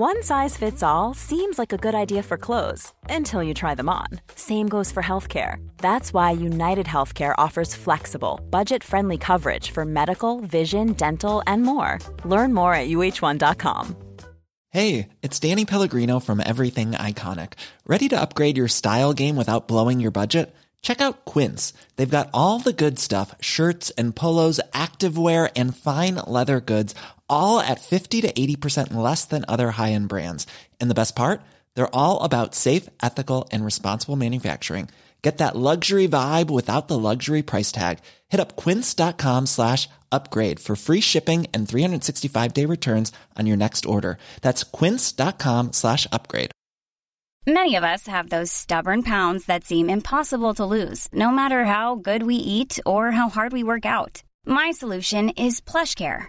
One size fits all seems like a good idea for clothes until you try them on. Same goes for healthcare. That's why United Healthcare offers flexible, budget friendly coverage for medical, vision, dental, and more. Learn more at uh1.com. Hey, it's Danny Pellegrino from Everything Iconic. Ready to upgrade your style game without blowing your budget? Check out Quince. They've got all the good stuff shirts and polos, activewear, and fine leather goods, all at 50 to 80% less than other high end brands. And the best part? They're all about safe, ethical, and responsible manufacturing. Get that luxury vibe without the luxury price tag. Hit up quince.com slash upgrade for free shipping and 365 day returns on your next order. That's quince.com slash upgrade. Many of us have those stubborn pounds that seem impossible to lose, no matter how good we eat or how hard we work out. My solution is PlushCare.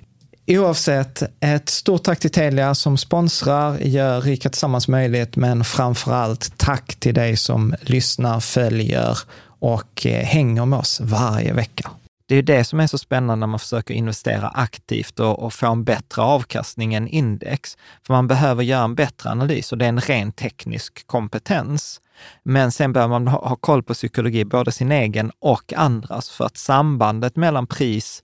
Oavsett, ett stort tack till Telia som sponsrar, gör Rika Tillsammans möjligt, men framför allt tack till dig som lyssnar, följer och eh, hänger med oss varje vecka. Det är det som är så spännande när man försöker investera aktivt och, och, få en bättre avkastning än index. För man behöver göra en bättre analys och det är en ren teknisk kompetens. Men sen behöver man ha, ha koll på psykologi, både sin egen och andras, för att sambandet mellan pris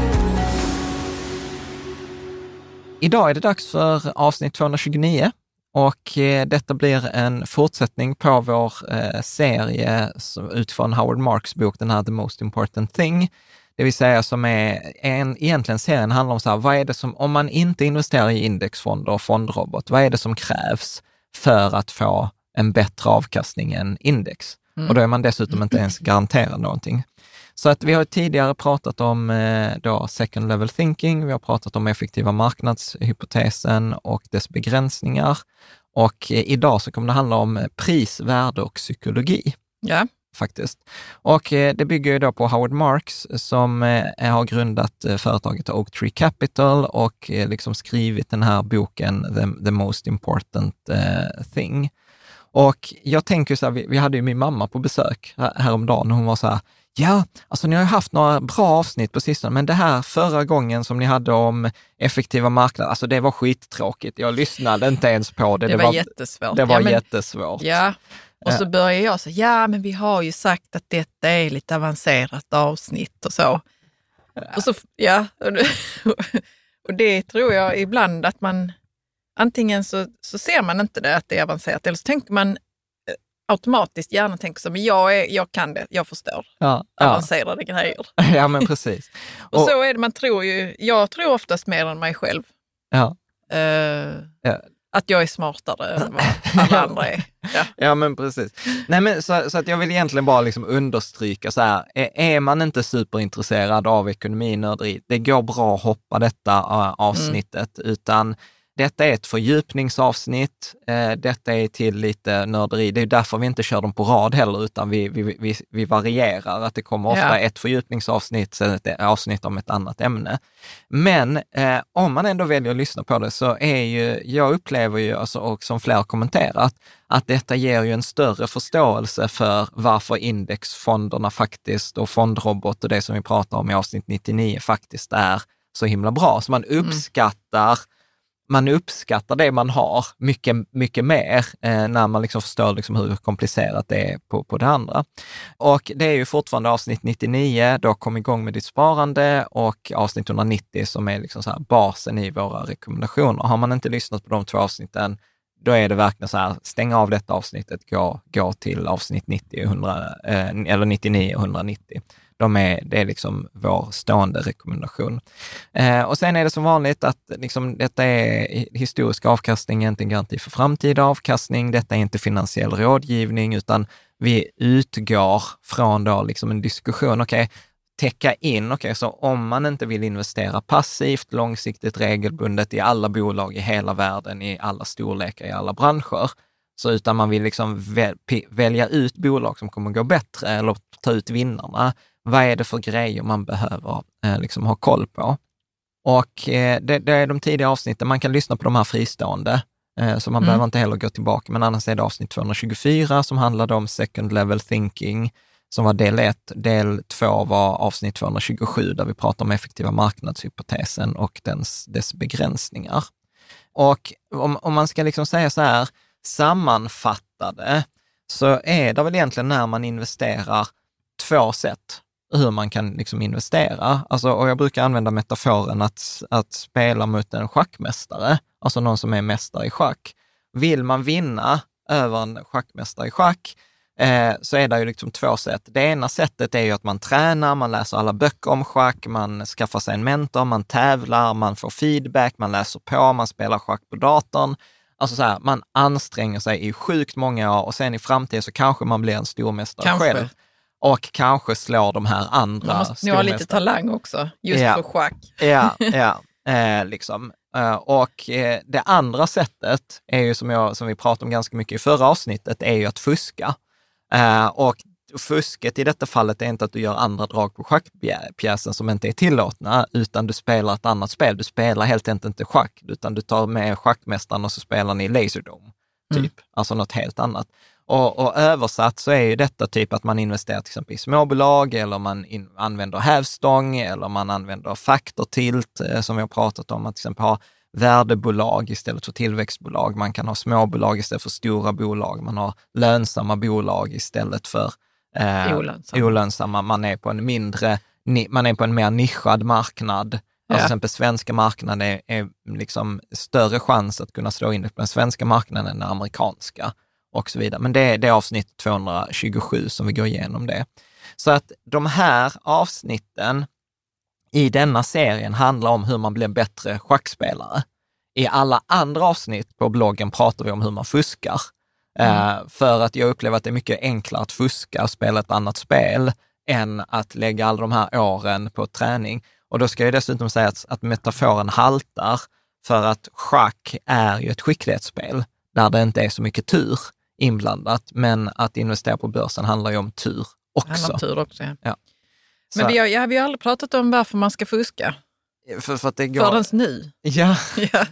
Idag är det dags för avsnitt 229 och eh, detta blir en fortsättning på vår eh, serie utifrån Howard Marks bok, den här The Most Important Thing. Det vill säga som är, en, egentligen serien handlar om så här, vad är det som, om man inte investerar i indexfonder och fondrobot, vad är det som krävs för att få en bättre avkastning än index? Mm. Och då är man dessutom inte ens garanterad någonting. Så att vi har tidigare pratat om eh, då second level thinking, vi har pratat om effektiva marknadshypotesen och dess begränsningar. Och eh, idag så kommer det handla om pris, värde och psykologi. Ja. Faktiskt. Och eh, det bygger ju då på Howard Marks som har grundat företaget Oak Tree Capital och liksom skrivit den här boken The, The Most Important Thing. Och jag tänker så här, vi, vi hade ju min mamma på besök häromdagen och hon var så här, Ja, alltså ni har ju haft några bra avsnitt på sistone, men det här förra gången som ni hade om effektiva marknader, alltså det var skittråkigt. Jag lyssnade inte ens på det. Det, det var, jättesvårt. Det var ja, men, jättesvårt. Ja, och så börjar jag säga, ja men vi har ju sagt att detta är lite avancerat avsnitt och så. Ja. Och så, ja, och det tror jag ibland att man, antingen så, så ser man inte det att det är avancerat, eller så tänker man automatiskt hjärnan tänker så, men jag, är, jag kan det, jag förstår ja, avancerade ja. grejer. Ja, men precis. och, och, så är det, man tror ju, jag tror oftast mer än mig själv. Ja. Uh, ja. att jag är smartare än vad alla andra är. Ja. Ja, men precis. Nej, men så, så att jag vill egentligen bara liksom understryka så här, är, är man inte superintresserad av ekonominörderi, det går bra att hoppa detta uh, avsnittet, utan detta är ett fördjupningsavsnitt. Eh, detta är till lite nörderi. Det är därför vi inte kör dem på rad heller, utan vi, vi, vi, vi varierar. Att det kommer ofta Ja. ett fördjupningsavsnitt, sen ett avsnitt om ett annat ämne. Men eh, om man ändå väljer att lyssna på det så är ju, jag upplever ju, alltså, och som fler kommenterat, att detta ger ju en större förståelse för varför indexfonderna faktiskt och fondrobot och det som vi pratar om i avsnitt 99 faktiskt är så himla bra. Så man uppskattar man uppskattar det man har mycket, mycket mer eh, när man liksom förstår liksom hur komplicerat det är på, på det andra. Och det är ju fortfarande avsnitt 99, då kom igång med ditt sparande och avsnitt 190 som är liksom så här basen i våra rekommendationer. Har man inte lyssnat på de två avsnitten, då är det verkligen så här, stäng av detta avsnittet, gå, gå till avsnitt 90 100, eh, eller 99 och 190. De är, det är liksom vår stående rekommendation. Eh, och sen är det som vanligt att liksom, detta är historisk avkastning, inte en garanti för framtida avkastning. Detta är inte finansiell rådgivning, utan vi utgår från då liksom en diskussion. Okej, täcka in, okej, så om man inte vill investera passivt, långsiktigt, regelbundet i alla bolag i hela världen, i alla storlekar, i alla branscher, så utan man vill liksom väl, välja ut bolag som kommer gå bättre eller ta ut vinnarna. Vad är det för grejer man behöver eh, liksom ha koll på? Och eh, det, det är de tidiga avsnitten, man kan lyssna på de här fristående, eh, så man Mm. behöver inte heller gå tillbaka, men annars är det avsnitt 224 som handlade om second level thinking, som var del 1. Del 2 var avsnitt 227 där vi pratar om effektiva marknadshypotesen och dens, dess begränsningar. Och om, om man ska liksom säga så här, sammanfattade, så är det väl egentligen när man investerar två sätt hur man kan liksom investera. Alltså, och jag brukar använda metaforen att, att spela mot en schackmästare, alltså någon som är mästare i schack. Vill man vinna över en schackmästare i schack, eh, så är det ju liksom två sätt. Det ena sättet är ju att man tränar, man läser alla böcker om schack, man skaffar sig en mentor, man tävlar, man får feedback, man läser på, man spelar schack på datorn. Alltså så här, man anstränger sig i sjukt många år och sen i framtiden så kanske man blir en stormästare Kanske. själv. Och kanske slår de här andra Man måste nog ha lite talang också, just Ja. för schack. Ja, ja. Eh, liksom. Eh, och eh, det andra sättet är ju som, jag, som vi pratade om ganska mycket i förra avsnittet, är ju att fuska. Eh, och fusket i detta fallet är inte att du gör andra drag på schackpjäsen som inte är tillåtna, utan du spelar ett annat spel. Du spelar helt enkelt inte schack, utan du tar med schackmästaren och så spelar ni Laserdome, typ. Alltså något helt annat. Och, och översatt så är ju detta typ att man investerar till exempel i småbolag eller man in, använder hävstång eller man använder faktortilt eh, som vi har pratat om, att till exempel ha värdebolag istället för tillväxtbolag. Man kan ha småbolag istället för stora bolag. Man har lönsamma bolag istället för eh, Olönsamma. olönsamma. Man är på en mindre, man är på en mer nischad marknad. Ja. Alltså till exempel svenska marknaden är, är liksom större chans att kunna slå in på den svenska marknaden än den amerikanska och så vidare. Men det, är- det är avsnitt 227 som vi går igenom det. Så att de här avsnitten i denna serien handlar om hur man blir bättre schackspelare. I alla andra avsnitt på bloggen pratar vi om hur man fuskar. Eh, för att jag upplever att det är mycket enklare att fuska och spela ett annat spel än att lägga alla de här åren på träning. Och då ska jag dessutom säga att, att metaforen haltar, för att schack är ju ett skicklighetsspel där det inte är så mycket tur inblandat, men att investera på börsen handlar ju om tur också. om tur också. Ja. Ja. Men vi har, ja, vi har aldrig pratat om varför man ska fuska, för, för att det går... förrän nu. Ja, Ja.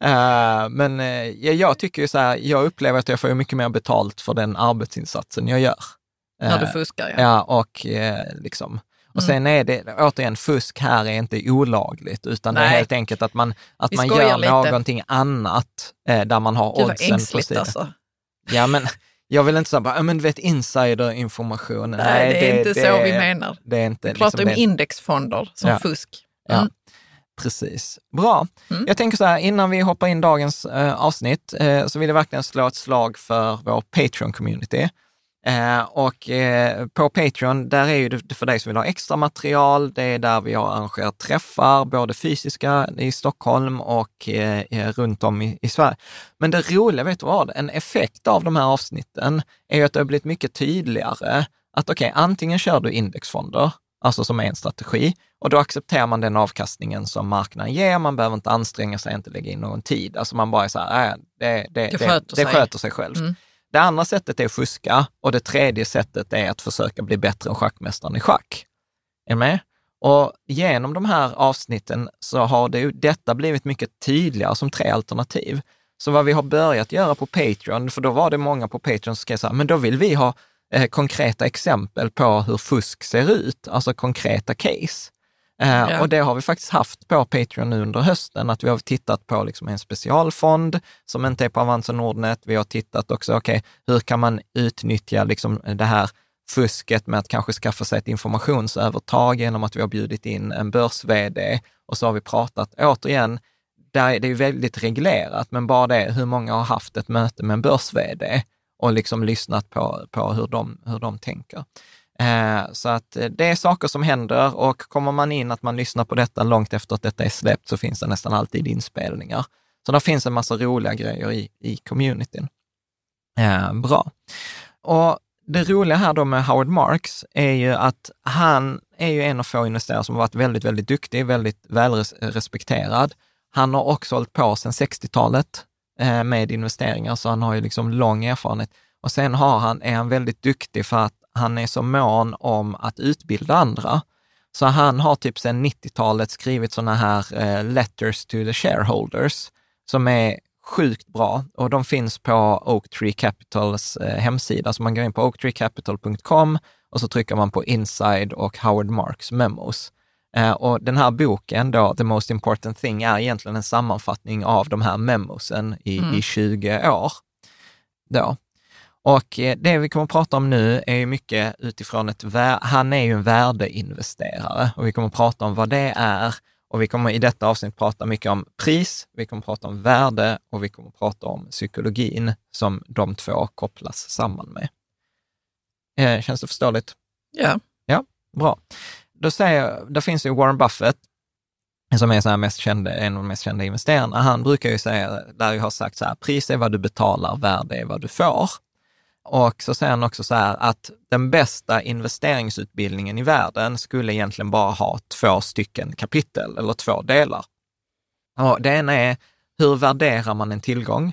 Eh, men uh, jag, jag tycker ju så här, jag upplever att jag får mycket mer betalt för den arbetsinsatsen jag gör. När du Eh, fuskar, ja. Ja, och eh, liksom. Och Mm. sen är det, återigen, fusk här är inte olagligt, utan det är Nej. helt enkelt att man, att Vi man gör lite. någonting annat eh, där man har Gud oddsen på sidan. alltså. Ja, men jag vill inte säga bara, "Ja, men du vet insiderinformation. Nej, det är inte så vi menar. Det är inte, Vi pratar liksom, om det- indexfonder som Ja. fusk. Ja. Mm. Precis. Bra. Mm. Jag tänker så här, innan vi hoppar in dagens eh, avsnitt, eh, så vill jag verkligen slå ett slag för vår Patreon-community. Eh, och eh, på Patreon, där är ju det för dig som vill ha extra material. Det är där vi har arrangerat träffar, både fysiska i Stockholm och eh, runt om i, i, Sverige. Men det roliga, vet du vad? En effekt av de här avsnitten är ju att det har blivit mycket tydligare att okej, okay, antingen kör du indexfonder, alltså som är en strategi, och då accepterar man den avkastningen som marknaden ger. Man behöver inte anstränga sig, inte lägga in någon tid. Alltså man bara är så här, äh, det, det, det, sköter, det, det sköter sig själv. Mm. Det andra sättet är att fuska och det tredje sättet är att försöka bli bättre än schackmästaren i schack. Är med? Och genom de här avsnitten så har det, detta blivit mycket tydligare som tre alternativ. Så vad vi har börjat göra på Patreon, för då var det många på Patreon som skrev så här, men då vill vi ha eh, konkreta exempel på hur fusk ser ut, alltså konkreta case. Eh, ja. Och det har vi faktiskt haft på Patreon nu under hösten, att vi har tittat på liksom en specialfond som inte är på Avanza Nordnet. Vi har tittat också, okej, okay, hur kan man utnyttja liksom det här fusket med att kanske skaffa sig ett informationsövertag genom att vi har bjudit in en börs-vd och så har vi pratat, återigen, där det är väldigt reglerat, men bara det, hur många har haft ett möte med en börs-vd och liksom lyssnat på, på hur, de, hur de tänker. Eh, så att eh, det är saker som händer och kommer man in att man lyssnar på detta långt efter att detta är släppt så finns det nästan alltid inspelningar. Så det finns en massa roliga grejer i, i communityn. Eh, bra. Och det roliga här då med Howard Marks är ju att han är ju en av få investerare som har varit väldigt, väldigt duktig, väldigt välrespekterad. Han har också hållit på sedan 60-talet eh, med investeringar, så han har ju liksom lång erfarenhet. Och sen har han, är han väldigt duktig för att han är så mån om att utbilda andra. Så han har typ sedan 90-talet skrivit sådana här eh, letters to the shareholders som är sjukt bra och de finns på Oaktree Capitals eh, hemsida. Så man går in på oaktreecapital.com och så trycker man på Inside och Howard Marks memos. Eh, och den här boken då, The Most Important Thing, är egentligen en sammanfattning av de här memosen i, mm. i 20 år. Då. Och eh, det vi kommer att prata om nu är mycket utifrån ett, han är ju en värdeinvesterare och vi kommer att prata om vad det är och vi kommer i detta avsnitt prata mycket om pris, vi kommer att prata om värde och vi kommer att prata om psykologin som de två kopplas samman med. Eh, känns det förståeligt? Ja. Ja, bra. Då säger, där finns ju Warren Buffett, som är så här mest kända, en av de mest kända investerarna. Han brukar ju säga, där jag har sagt så här, pris är vad du betalar, värde är vad du får. Och så säger han också så här att den bästa investeringsutbildningen i världen skulle egentligen bara ha två stycken kapitel eller två delar. Och det ena är hur värderar man en tillgång?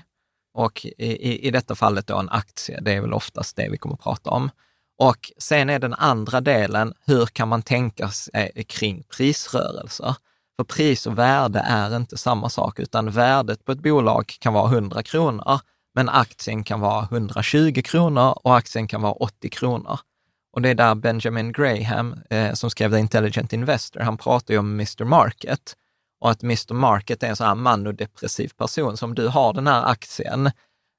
Och i, i detta fallet då en aktie, det är väl oftast det vi kommer att prata om. Och sen är den andra delen, hur kan man tänka sig eh, kring prisrörelser? För pris och värde är inte samma sak, utan värdet på ett bolag kan vara 100 kronor, men aktien kan vara 120 kronor och aktien kan vara 80 kronor. Och det är där Benjamin Graham, eh, som skrev The Intelligent Investor, han pratar ju om Mr Market och att Mr Market är en sån här manodepressiv person. Så om du har den här aktien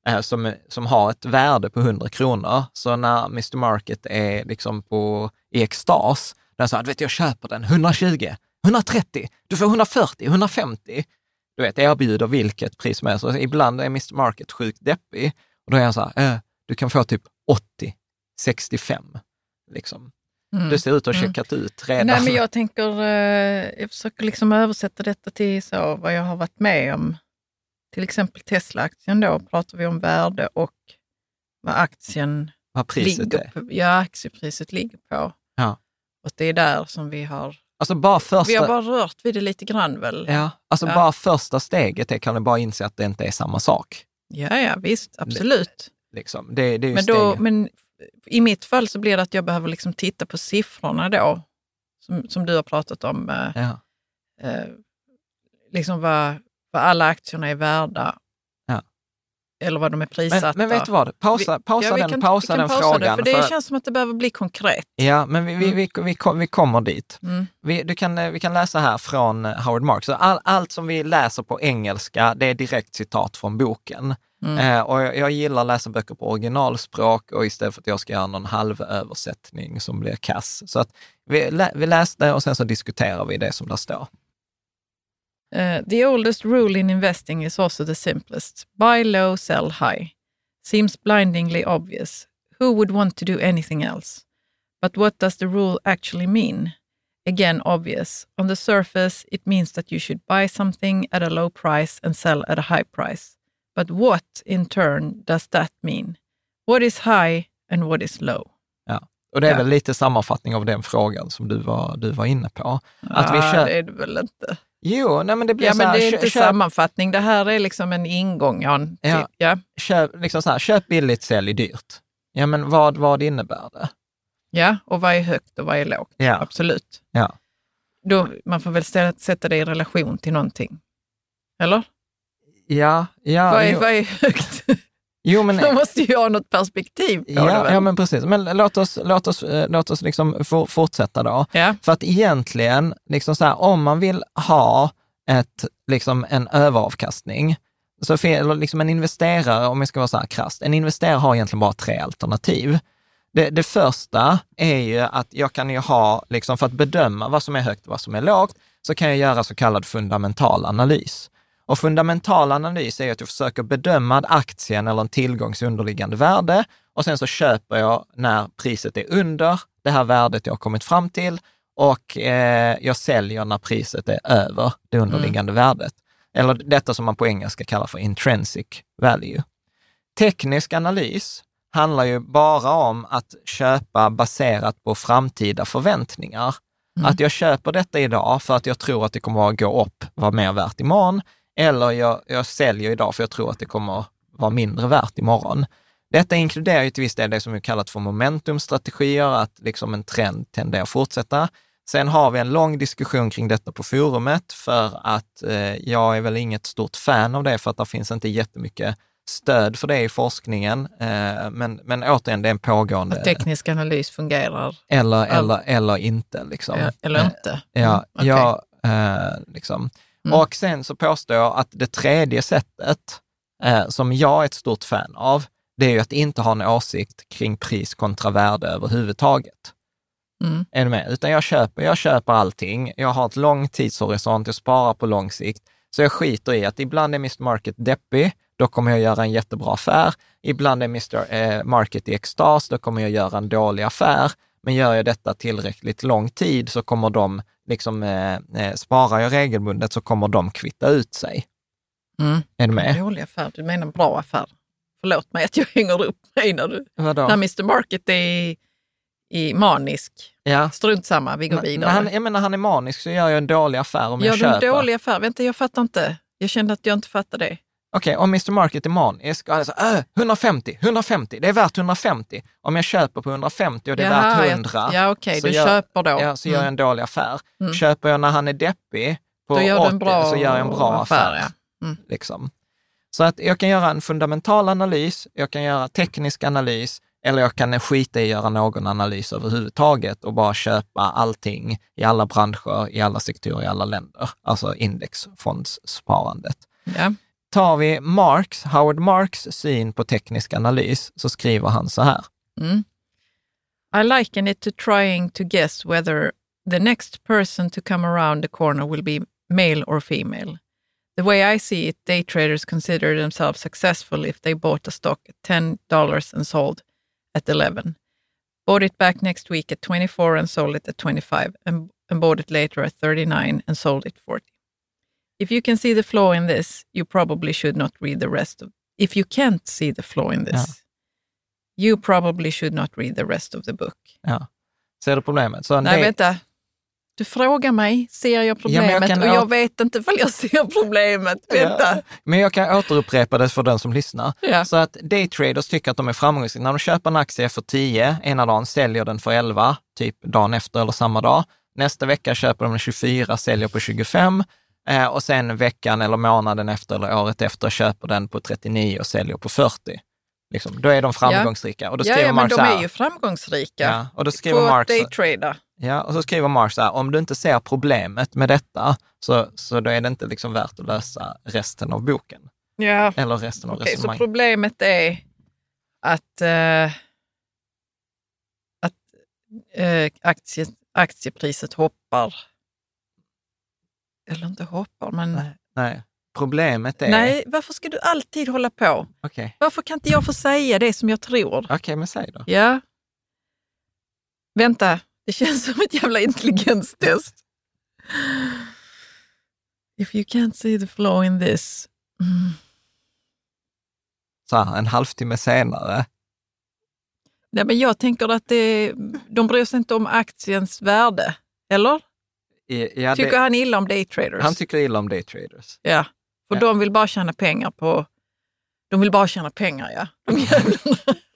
eh, som, som har ett värde på 100 kronor, så när Mr Market är liksom på, i extas, den säger, vet jag köper den, 120, 130, du får 140, 150 du vet, erbjuder vilket pris som helst. ibland är Mr Market sjukt deppig och då är han så här, äh, du kan få typ 80, 65. Liksom. Mm. Det ser ut att ha mm. checkat ut redan. Nej, men jag tänker, eh, jag försöker liksom översätta detta till så vad jag har varit med om. Till exempel Tesla-aktien då pratar vi om värde och vad aktien vad priset ligger är. på. Ja, aktiepriset ligger på. Ja. Och det är där som vi har Alltså bara första... Vi har bara rört vid det lite grann väl? Ja, alltså ja. bara första steget är, kan du bara inse att det inte är samma sak. Ja, ja visst, absolut. Liksom, det, det är men, då, men i mitt fall så blir det att jag behöver liksom titta på siffrorna då, som, som du har pratat om. Eh, ja. eh, liksom vad, vad alla aktierna är värda eller vad de är prissatta. Men, men vet du vad, pausa, pausa ja, den, kan, pausa den pausa frågan. Det, för det för... känns som att det behöver bli konkret. Ja, men vi, mm. vi, vi, vi, vi kommer dit. Mm. Vi, du kan, vi kan läsa här från Howard Marks. All, allt som vi läser på engelska, det är direkt citat från boken. Mm. Eh, och jag, jag, gillar att läsa böcker på originalspråk och istället för att jag ska göra någon halvöversättning som blir kass. Så att vi, lä, vi läste och sen så diskuterar vi det som där står. Uh, the oldest rule in investing is also the simplest. Buy low, sell high. Seems blindingly obvious. Who would want to do anything else? But what does the rule actually mean? Again, obvious. On the surface, it means that you should buy something at a low price and sell at a high price. But what, in turn, does that mean? What is high and what is low? Ja. Och det är Ja. väl lite sammanfattning av den frågan som du var, du var inne på. Att vi Ja, kör... det är det väl inte. Jo, nej men det blir Ja, så men här, det är inte köp, sammanfattning. Det här är liksom en ingång, Jan. Ja. Ja. köp, liksom så här, köp billigt, sälj dyrt. Ja, men vad, vad innebär det? ja, och vad är högt och vad är lågt? Ja. Absolut. Ja. Då, man får väl ställa, sätta det i relation till någonting. Eller? Ja, ja, vad, är, jo, vad är högt? jo men, Man måste ju ha något perspektiv på det. ja, väl? ja, men precis. Men låt oss, låt oss, eh, låt oss liksom for, fortsätta då. ja. För att egentligen, liksom så här, om man vill ha ett, liksom en överavkastning, så eller liksom en investerare, om jag ska vara så här krasst, en investerare har egentligen bara tre alternativ. Det, det första är ju att jag kan ju ha, liksom för att bedöma vad som är högt och vad som är lågt, så kan jag göra så kallad fundamental analys. Och fundamental analys är att jag försöker bedöma aktien eller en tillgångs underliggande värde och sen så köper jag när priset är under det här värdet jag har kommit fram till och eh, jag säljer när priset är över det underliggande värdet. Eller detta som man på engelska kallar för intrinsic value. Teknisk analys handlar ju bara om att köpa baserat på framtida förväntningar. Att jag köper detta idag för att jag tror att det kommer att gå upp, vara mer värt imorgon, eller jag, jag säljer idag för jag tror att det kommer vara mindre värt imorgon. Detta inkluderar ju till viss del det som är kallat för momentumstrategier, att liksom en trend tenderar att fortsätta. Sen har vi en lång diskussion kring detta på forumet för att eh, jag är väl inget stort fan av det för att det finns inte jättemycket stöd för det i forskningen. Eh, men, men återigen, det är en pågående... Att teknisk analys fungerar eller, eller, eller inte. Liksom. ja, eller Eh, inte. Ja, Mm, okej. ja eh, liksom. Mm. Och sen så påstår jag att det tredje sättet, eh, som jag är ett stort fan av, det är ju att inte ha en åsikt kring pris kontra värde överhuvudtaget. Mm. Är du med? Utan jag köper, jag köper allting. Jag har ett lång tidshorisont, jag sparar på lång sikt. Så jag skiter i att ibland är Mr Market deppig, då kommer jag göra en jättebra affär. Ibland är Mr eh, Market i extas, då kommer jag göra en dålig affär. Men gör jag detta tillräckligt lång tid så kommer de, liksom, eh, eh, sparar jag regelbundet så kommer de kvitta ut sig. Mm. Är du med? Dålig affär, du menar bra affär. Förlåt mig att jag hänger upp mig när, du, Vadå? när Mr Market är i, manisk. Ja. Strunt samma, vi går vidare. när han, jag menar, han är manisk så gör jag en dålig affär om Gör jag du en köper. dålig affär? Vänta, jag fattar inte. Jag kände att jag inte fattade det. Okej, om Mr Market är manisk och han äh, 150, 150, det är värt 150. Om jag köper på 150 och det är Jaha, värt jag- 100, Ja, okej, så du gör- köper då. ja, så gör jag en dålig affär. Mm. Köper jag när han är deppig på Då gör du 80, en bra så gör jag en bra affär. affär, ja. Mm. liksom. Så att jag kan göra en fundamental analys, jag kan göra teknisk analys, eller jag kan skita i att göra någon analys överhuvudtaget och bara köpa allting i alla branscher, i alla sektorer, i alla länder. Alltså indexfondssparandet. Ja. Tar vi Marx, Howard Marks syn på teknisk analys, så skriver han så här. Mm. I liken it to trying to guess whether the next person to come around the corner will be male or female. The way I see it, day traders consider themselves successful if they bought a stock at $10 and sold at 11, bought it back next week at 24 and sold it at 25, and, and bought it later at 39 and sold it 40. If you can see the flaw in this, you probably should not read the rest of If you can't see the flaw in this, Ja. you probably should not read the rest of the book. Ja. Ser du problemet? Så Nej, det, vänta. Du frågar mig, ser jag Ja, men jag problemet? kan och jag vet inte ifall jag ser problemet. Vänta. Ja. Men jag kan återupprepa det för den som lyssnar. Ja. Så att daytraders tycker att de är framgångsrika. När de köper en aktie för 10 ena dagen, säljer den för 11, typ dagen efter eller samma dag. Nästa vecka köper de den 24, säljer på 25 eh, och sen veckan eller månaden efter eller året efter köper den på 39 och säljer på 40. Liksom, då är de framgångsrika. Och då Ja, skriver ja, men Mark de så här, är ju framgångsrika. Ja, och då skriver på Mark så- daytrada. Ja, och så skriver Mark så här, om du inte ser problemet med detta, så, så då är det inte liksom värt att lösa resten av boken. Ja. Eller resten av så resonemanget. problemet är att, eh, att eh, aktie, aktiepriset hoppar. Eller inte hoppar, men Nej, nej. Problemet är... Nej, varför ska du alltid hålla på? Okej, Varför kan inte jag få säga det som jag tror? Okej, men säg då. Ja. Vänta, det känns som ett jävla intelligenstest. If you can't see the flaw in this. Mm. Så här, en halvtimme senare. Nej, men jag tänker att det, de bryr sig inte om aktiens värde, eller? Ja, Tycker det, han illa om daytraders? han tycker illa om daytraders. Ja, för Ja. de vill bara tjäna pengar på... De vill bara tjäna pengar, ja.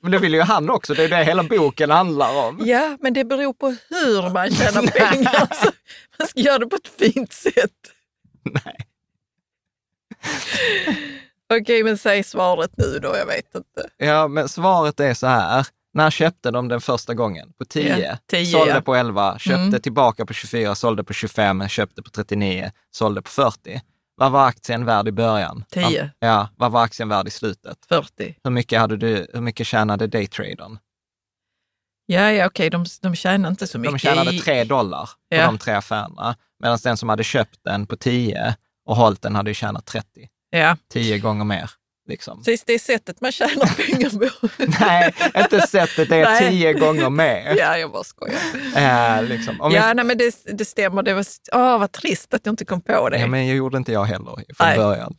Men det vill ju han också, det är det hela boken handlar om. ja, men det beror på hur man tjänar pengar. Så man ska göra det på ett fint sätt. Nej. Okej, men säg svaret nu då, jag vet inte. Ja, men svaret är så här. När köpte de den första gången? På 10. Ja, 10, sålde ja. på 11, köpte Mm. tillbaka på 24, sålde på 25, köpte på 39, sålde på 40. Vad var aktien värd i början? 10. Ja, vad var aktien värd i slutet? 40. Hur mycket, hade du, hur mycket tjänade daytradern? Ja, ja, okej, de, de tjänar inte så mycket. De tjänade i- 3 dollar på Ja. de tre affärerna, medan den som hade köpt den på 10 och hållit den hade tjänat 30. Ja, 10 gånger mer. Liksom. precis det är sättet man tjänar pengar på. Nej, inte sättet, det är Nej. 10 gånger mer. Ja, jag bara skojar. Eh, liksom. Om ja, vi- nej, men det, det stämmer. Det var, åh, vad trist att jag inte kom på det. Ja, men jag gjorde inte jag heller från Nej. början.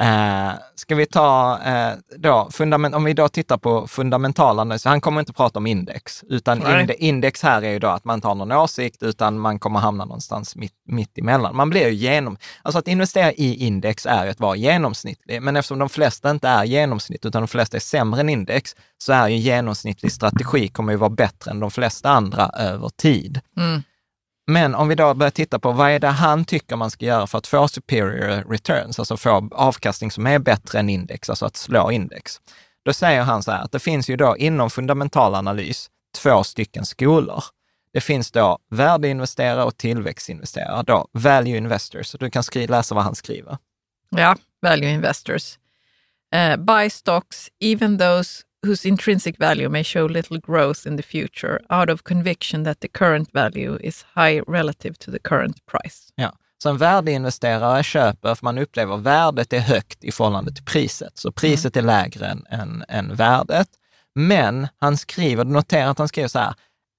Eh, ska vi ta eh, då, fundament, om vi då tittar på fundamentala analyser, han kommer inte prata om index, utan inde, index här är ju då att man tar någon åsikt, utan man kommer hamna någonstans mitt, mitt emellan. Man blir ju genom, alltså att investera i index är ju att vara genomsnittlig, men eftersom de flesta inte är genomsnitt, utan de flesta är sämre än index, så är ju genomsnittlig strategi kommer ju vara bättre än de flesta andra över tid. Mm. Men om vi då börjar titta på vad är det han tycker man ska göra för att få superior returns, alltså få avkastning som är bättre än index, alltså att slå index. Då säger han så här att det finns ju då inom fundamental analys två stycken skolor. Det finns då värdeinvesterare och tillväxtinvesterare, då value investors. Så du kan skri- läsa vad han skriver. Ja, value investors. Uh, buy stocks, even those whose intrinsic value may show little growth in the future, out of conviction that the current value is high relative to the current price. Ja. Så en värdeinvesterare köper för man upplever värdet är högt i förhållande till priset. Så priset är lägre än, än, än värdet. Men han skriver, notera att han skriver så här,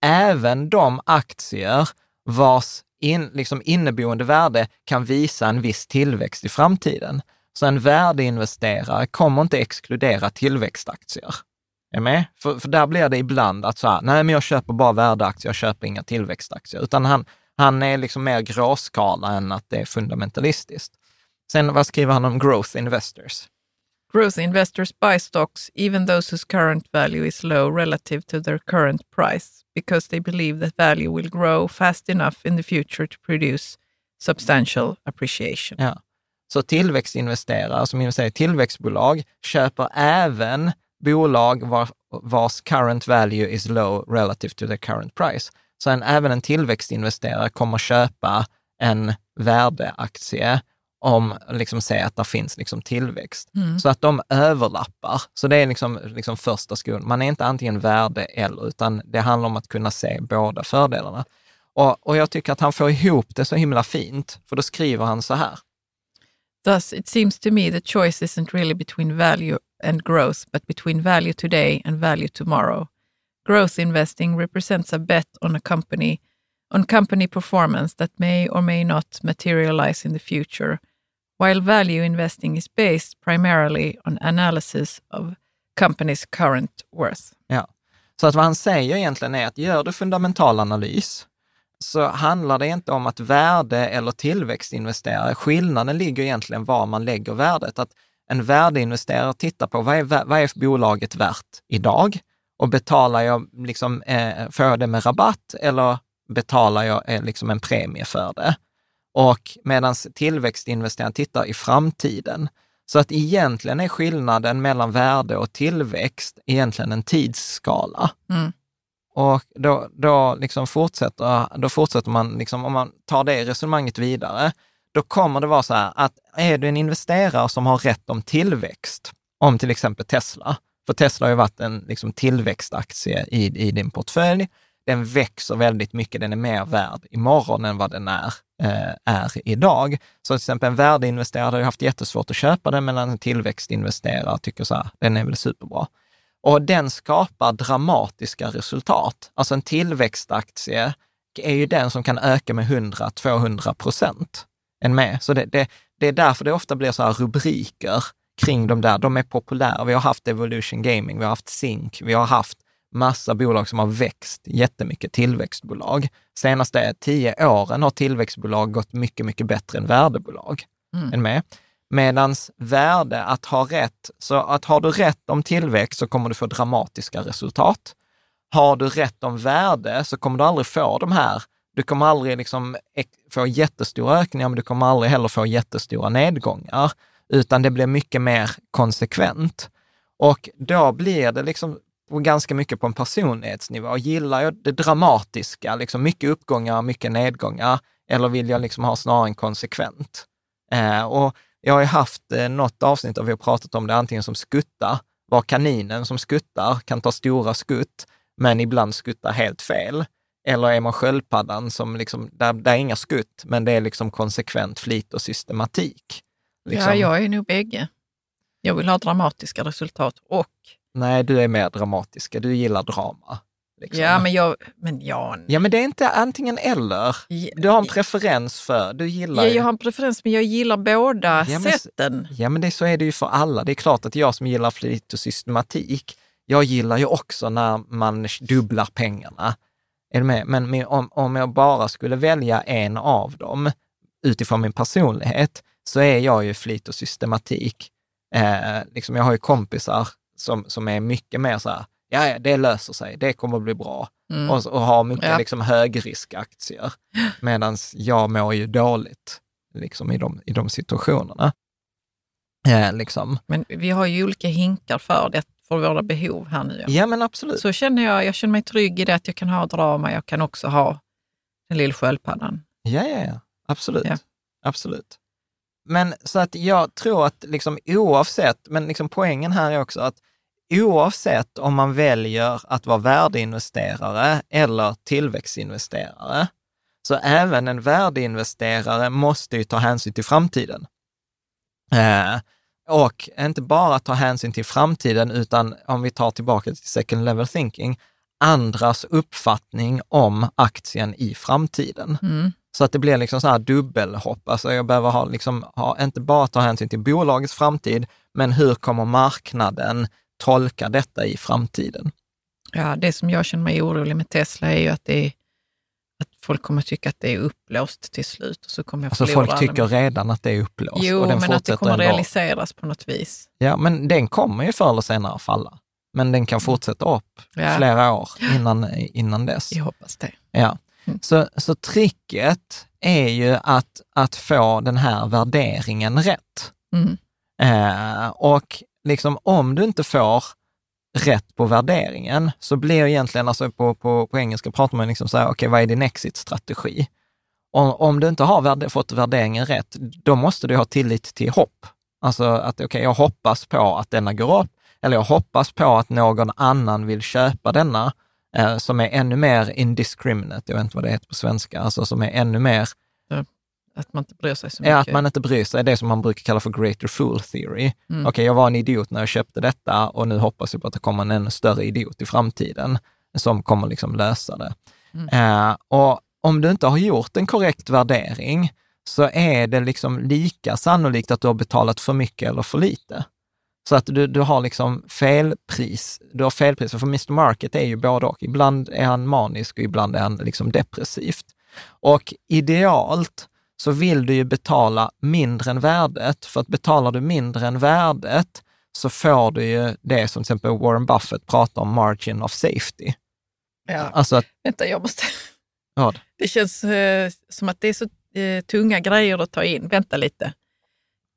även de aktier vars in, liksom inneboende värde kan visa en viss tillväxt i framtiden. Så en värdeinvesterare kommer inte exkludera tillväxtaktier. Är med? För, för där blir det ibland att så här, nej men jag köper bara värdeaktier, jag köper inga tillväxtaktier. Utan han, han är liksom mer gråskala än att det är fundamentalistiskt. Sen vad skriver han om growth investors? Growth investors buy stocks, even those whose current value is low relative to their current price, because they believe that value will grow fast enough in the future to produce substantial appreciation. Ja. Så tillväxtinvesterare som investerar i tillväxtbolag köper även bolag var, vars current value is low relative to the current price. Så en, även en tillväxtinvesterare kommer köpa en värdeaktie om liksom säger att det finns liksom tillväxt. Så att de överlappar. Så det är liksom, liksom första skolan. Man är inte antingen värde eller, utan det handlar om att kunna se båda fördelarna. Och, och jag tycker att han får ihop det så himla fint, för då skriver han så här. Thus, it seems to me the choice isn't really between value and growth, but between value today and value tomorrow. Growth investing represents a bet on a company, on company performance that may or may not materialize in the future, while value investing is based primarily on analysis of company's current worth. Ja. Så att vad han säger egentligen är att gör du fundamental analys så handlar det inte om att värde eller tillväxtinvesterare, skillnaden ligger egentligen var man lägger värdet. Att en värdeinvesterare tittar på vad är, vad är bolaget värt idag och betalar jag, liksom, eh, får jag det med rabatt eller betalar jag eh, liksom en premie för det? Och medan tillväxtinvesteraren tittar i framtiden. Så att egentligen är skillnaden mellan värde och tillväxt egentligen en tidsskala. Mm. Och då, då, liksom fortsätter, då fortsätter man, liksom, om man tar det resonemanget vidare, då kommer det vara så här att är du en investerare som har rätt om tillväxt, om till exempel Tesla, för Tesla har ju varit en liksom, tillväxtaktie i, i din portfölj, den växer väldigt mycket, den är mer värd imorgon än vad den är eh, är idag. Så till exempel en värdeinvesterare har ju haft jättesvårt att köpa den, medan en tillväxtinvesterare tycker så här, den är väl superbra. Och den skapar dramatiska resultat. Alltså en tillväxtaktie är ju den som kan öka med 100-200 procent än med. Så det, det, det är därför det ofta blir så här rubriker kring de där. De är populära. Vi har haft Evolution Gaming, vi har haft Zink, vi har haft massa bolag som har växt jättemycket, tillväxtbolag. Senaste tio åren har tillväxtbolag gått mycket, mycket bättre än värdebolag. Mm. Än med. Medans värde, att ha rätt, så att har du rätt om tillväxt så kommer du få dramatiska resultat. Har du rätt om värde så kommer du aldrig få de här, du kommer aldrig liksom få jättestora ökningar, men du kommer aldrig heller få jättestora nedgångar, utan det blir mycket mer konsekvent. Och då blir det liksom ganska mycket på en personlighetsnivå. Gillar jag det dramatiska, liksom mycket uppgångar, mycket nedgångar, eller vill jag liksom ha snarare en konsekvent? Eh, och jag har ju haft eh, något avsnitt där vi har pratat om det antingen som skutta, var kaninen som skuttar kan ta stora skutt, men ibland skuttar helt fel. Eller är man sköldpaddan som liksom, där, där är inga skutt, men det är liksom konsekvent flit och systematik. Liksom. Ja, jag är nog bägge. Jag vill ha dramatiska resultat och Nej, du är mer dramatiska. Du gillar drama. Liksom. Ja, men jag... Men Jan... Ja, men det är inte antingen eller. Du har en preferens för, du gillar... Ja, jag har en preferens, men jag gillar båda ja, men, sätten. Ja, men det, så är det ju för alla. Det är klart att jag som gillar flit och systematik, jag gillar ju också när man dubblar pengarna. Är du med? Men om, om jag bara skulle välja en av dem utifrån min personlighet, så är jag ju flit och systematik. Eh, liksom jag har ju kompisar som, som är mycket mer så här, ja, det löser sig, det kommer att bli bra. Mm. Och, och har mycket ja. liksom, högriskaktier. Medan jag mår ju dåligt liksom, i, de, i de situationerna. Eh, liksom. Men vi har ju olika hinkar för det, för våra behov här nu. Ja, men absolut. Så känner jag, jag känner mig trygg i det att jag kan ha drama, jag kan också ha den lilla sköldpaddan. Ja, ja, ja. Absolut. Ja. Absolut. Men så att jag tror att liksom oavsett, men liksom poängen här är också att oavsett om man väljer att vara värdeinvesterare eller tillväxtinvesterare, så även en värdeinvesterare måste ju ta hänsyn till framtiden. Eh, och inte bara ta hänsyn till framtiden, utan om vi tar tillbaka till second level thinking, andras uppfattning om aktien i framtiden. Mm. Så att det blir liksom så här dubbelhopp. Alltså jag behöver ha, liksom, ha, inte bara ta hänsyn till bolagets framtid, men hur kommer marknaden tolka detta i framtiden? Ja, det som jag känner mig orolig med Tesla är ju att, det är, att folk kommer tycka att det är upplåst till slut. Och så kommer jag alltså folk tycker redan att det är upplåst. Jo, och den men att det kommer ändå. realiseras på något vis. Ja, men den kommer ju förr eller senare falla. Men den kan fortsätta upp ja. flera år innan, innan dess. Jag hoppas det. Ja. Mm. Så, så tricket är ju att, att få den här värderingen rätt. Mm. Eh, och liksom om du inte får rätt på värderingen, så blir egentligen, alltså på, på, på engelska pratar man liksom så här, okej, okay, vad är din exit-strategi? Om, om du inte har värde, fått värderingen rätt, då måste du ha tillit till hopp. Alltså att okej, okay, jag hoppas på att denna går upp, eller jag hoppas på att någon annan vill köpa denna, eh, som är ännu mer indiscriminate, jag vet inte vad det heter på svenska, alltså som är ännu mer att man inte bryr sig så mycket. Ja, att man inte bryr sig. Det som man brukar kalla för greater fool theory. Mm. Okej, okay, jag var en idiot när jag köpte detta och nu hoppas jag på att det kommer en ännu större idiot i framtiden som kommer liksom lösa det. Mm. Uh, och om du inte har gjort en korrekt värdering så är det liksom lika sannolikt att du har betalat för mycket eller för lite. Så att du, du har liksom felpris. Du har felpris, för Mr Market är ju både och. Ibland är han manisk och ibland är han liksom depressivt. Och idealt så vill du ju betala mindre än värdet. För att betalar du mindre än värdet så får du ju det som till exempel Warren Buffett pratar om, margin of safety. Ja, alltså att, vänta, jag måste... Vad? Det känns eh, som att det är så eh, tunga grejer att ta in. Vänta lite.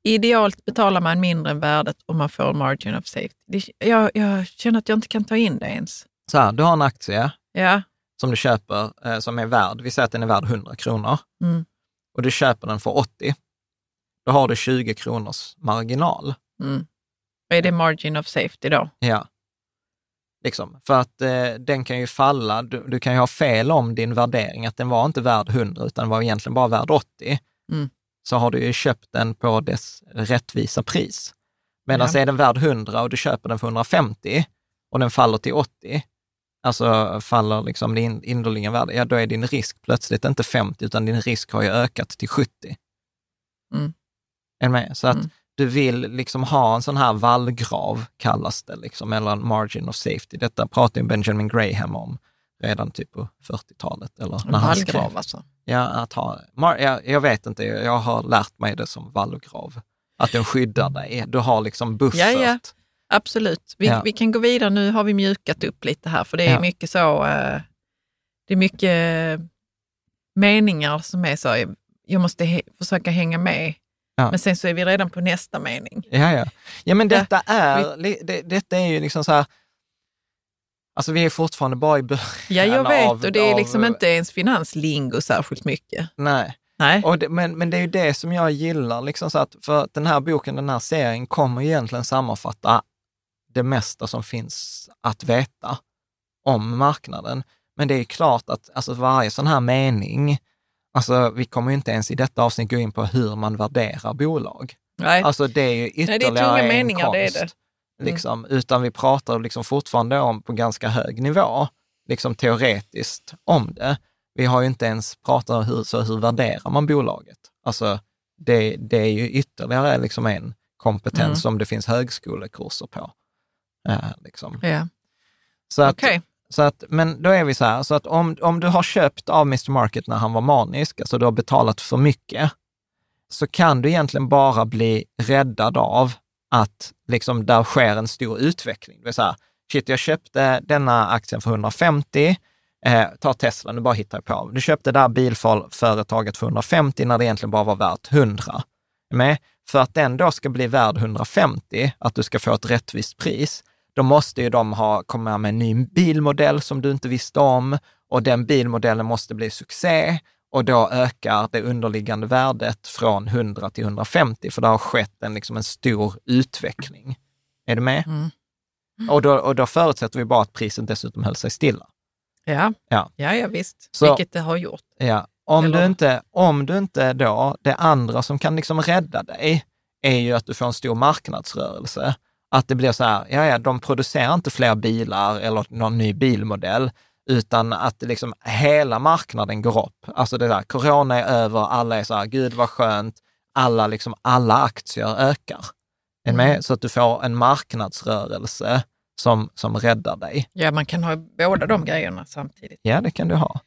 Idealt betalar man mindre än värdet om man får margin of safety. Det, jag, jag, känner att jag inte kan ta in det ens. Så här, du har en aktie ja. som du köper eh, som är värd, vi säger att den är värd 100 kronor. Mm och du köper den för 80, då har du 20 kronors marginal. Mm. Är det margin of safety då? Ja. Liksom. För att eh, den kan ju falla, du, du, kan ju ha fel om din värdering, att den var inte värd 100 utan var egentligen bara värd 80. Mm. Så har du ju köpt den på dess rättvisa pris. Medan Ja. är den värd 100 och du köper den för 150 och den faller till 80, alltså faller liksom din underliggande värde, ja då är din risk plötsligt inte 50 utan din risk har ju ökat till 70. Mm. Är med? Så att Mm. du vill liksom ha en sån här vallgrav, kallas det, liksom, eller en margin of safety. Detta pratar ju Benjamin Graham om redan typ på 40-talet. Eller En när han skrev. vallgrav alltså. Ja, att ha, jag, jag vet inte, jag har lärt mig det som vallgrav. Att den skyddar dig. Du har liksom buffert. Ja, ja. Absolut. Vi, Ja. vi kan gå vidare. Nu har vi mjukat upp lite här, för det är Ja. mycket så... eh, det är mycket meningar som är så, jag måste he- försöka hänga med. Ja. Men sen så är vi redan på nästa mening. Ja, ja. ja men detta är, li- det, detta är ju liksom så här, alltså vi är fortfarande bara i början Ja, jag vet. av- och det är av- liksom inte ens finanslingo särskilt mycket. Nej. Nej. Det, men, men det är ju det som jag gillar, liksom så att, för den här boken, den här serien kommer egentligen sammanfatta det mesta som finns att veta om marknaden. Men det är klart att alltså, varje sån här mening, alltså vi kommer inte ens i detta avsnitt gå in på hur man värderar bolag. Nej. Alltså det är ju det är ytterligare tunga en meningar, konst. det är det. Mm. Liksom, utan vi pratar liksom fortfarande om på ganska hög nivå, liksom teoretiskt om det. Vi har ju inte ens pratat om hur, så hur värderar man bolaget. Alltså det, det är ju ytterligare liksom en kompetens Mm. som det finns högskolekurser på. Eh, liksom. Ja. Så att, Okej. så att, men då är vi så här, så att om, om du har köpt av Mr. Market när han var manisk, alltså du har betalat för mycket, så kan du egentligen bara bli räddad av att liksom där sker en stor utveckling. Det vill säga, shit, jag köpte denna aktien för 150, eh, ta Tesla, nu bara hittar jag på. Du köpte det här bilföretaget för 150 när det egentligen bara var värt 100. Med? För att den då ska bli värd 150, att du ska få ett rättvist pris, då måste ju de ha komma med en ny bilmodell som du inte visste om och den bilmodellen måste bli succé och då ökar det underliggande värdet från 100 till 150 för det har skett en, liksom en stor utveckling. Är du med? Mm. Och, då, och då förutsätter vi bara att priset dessutom höll sig stilla. Ja. Ja. Ja, ja, visst. Så- Vilket det har gjort. Ja. Om, Eller- du inte, om du inte då, det andra som kan liksom rädda dig är ju att du får en stor marknadsrörelse. Att det blir så här, ja, ja, de producerar inte fler bilar eller någon ny bilmodell, utan att liksom hela marknaden går upp. Alltså det där, corona är över, alla är så här, gud vad skönt, alla, liksom, alla aktier ökar. Med? Så att du får en marknadsrörelse som, som räddar dig. Ja, man kan ha båda de grejerna samtidigt. Ja, det kan du ha.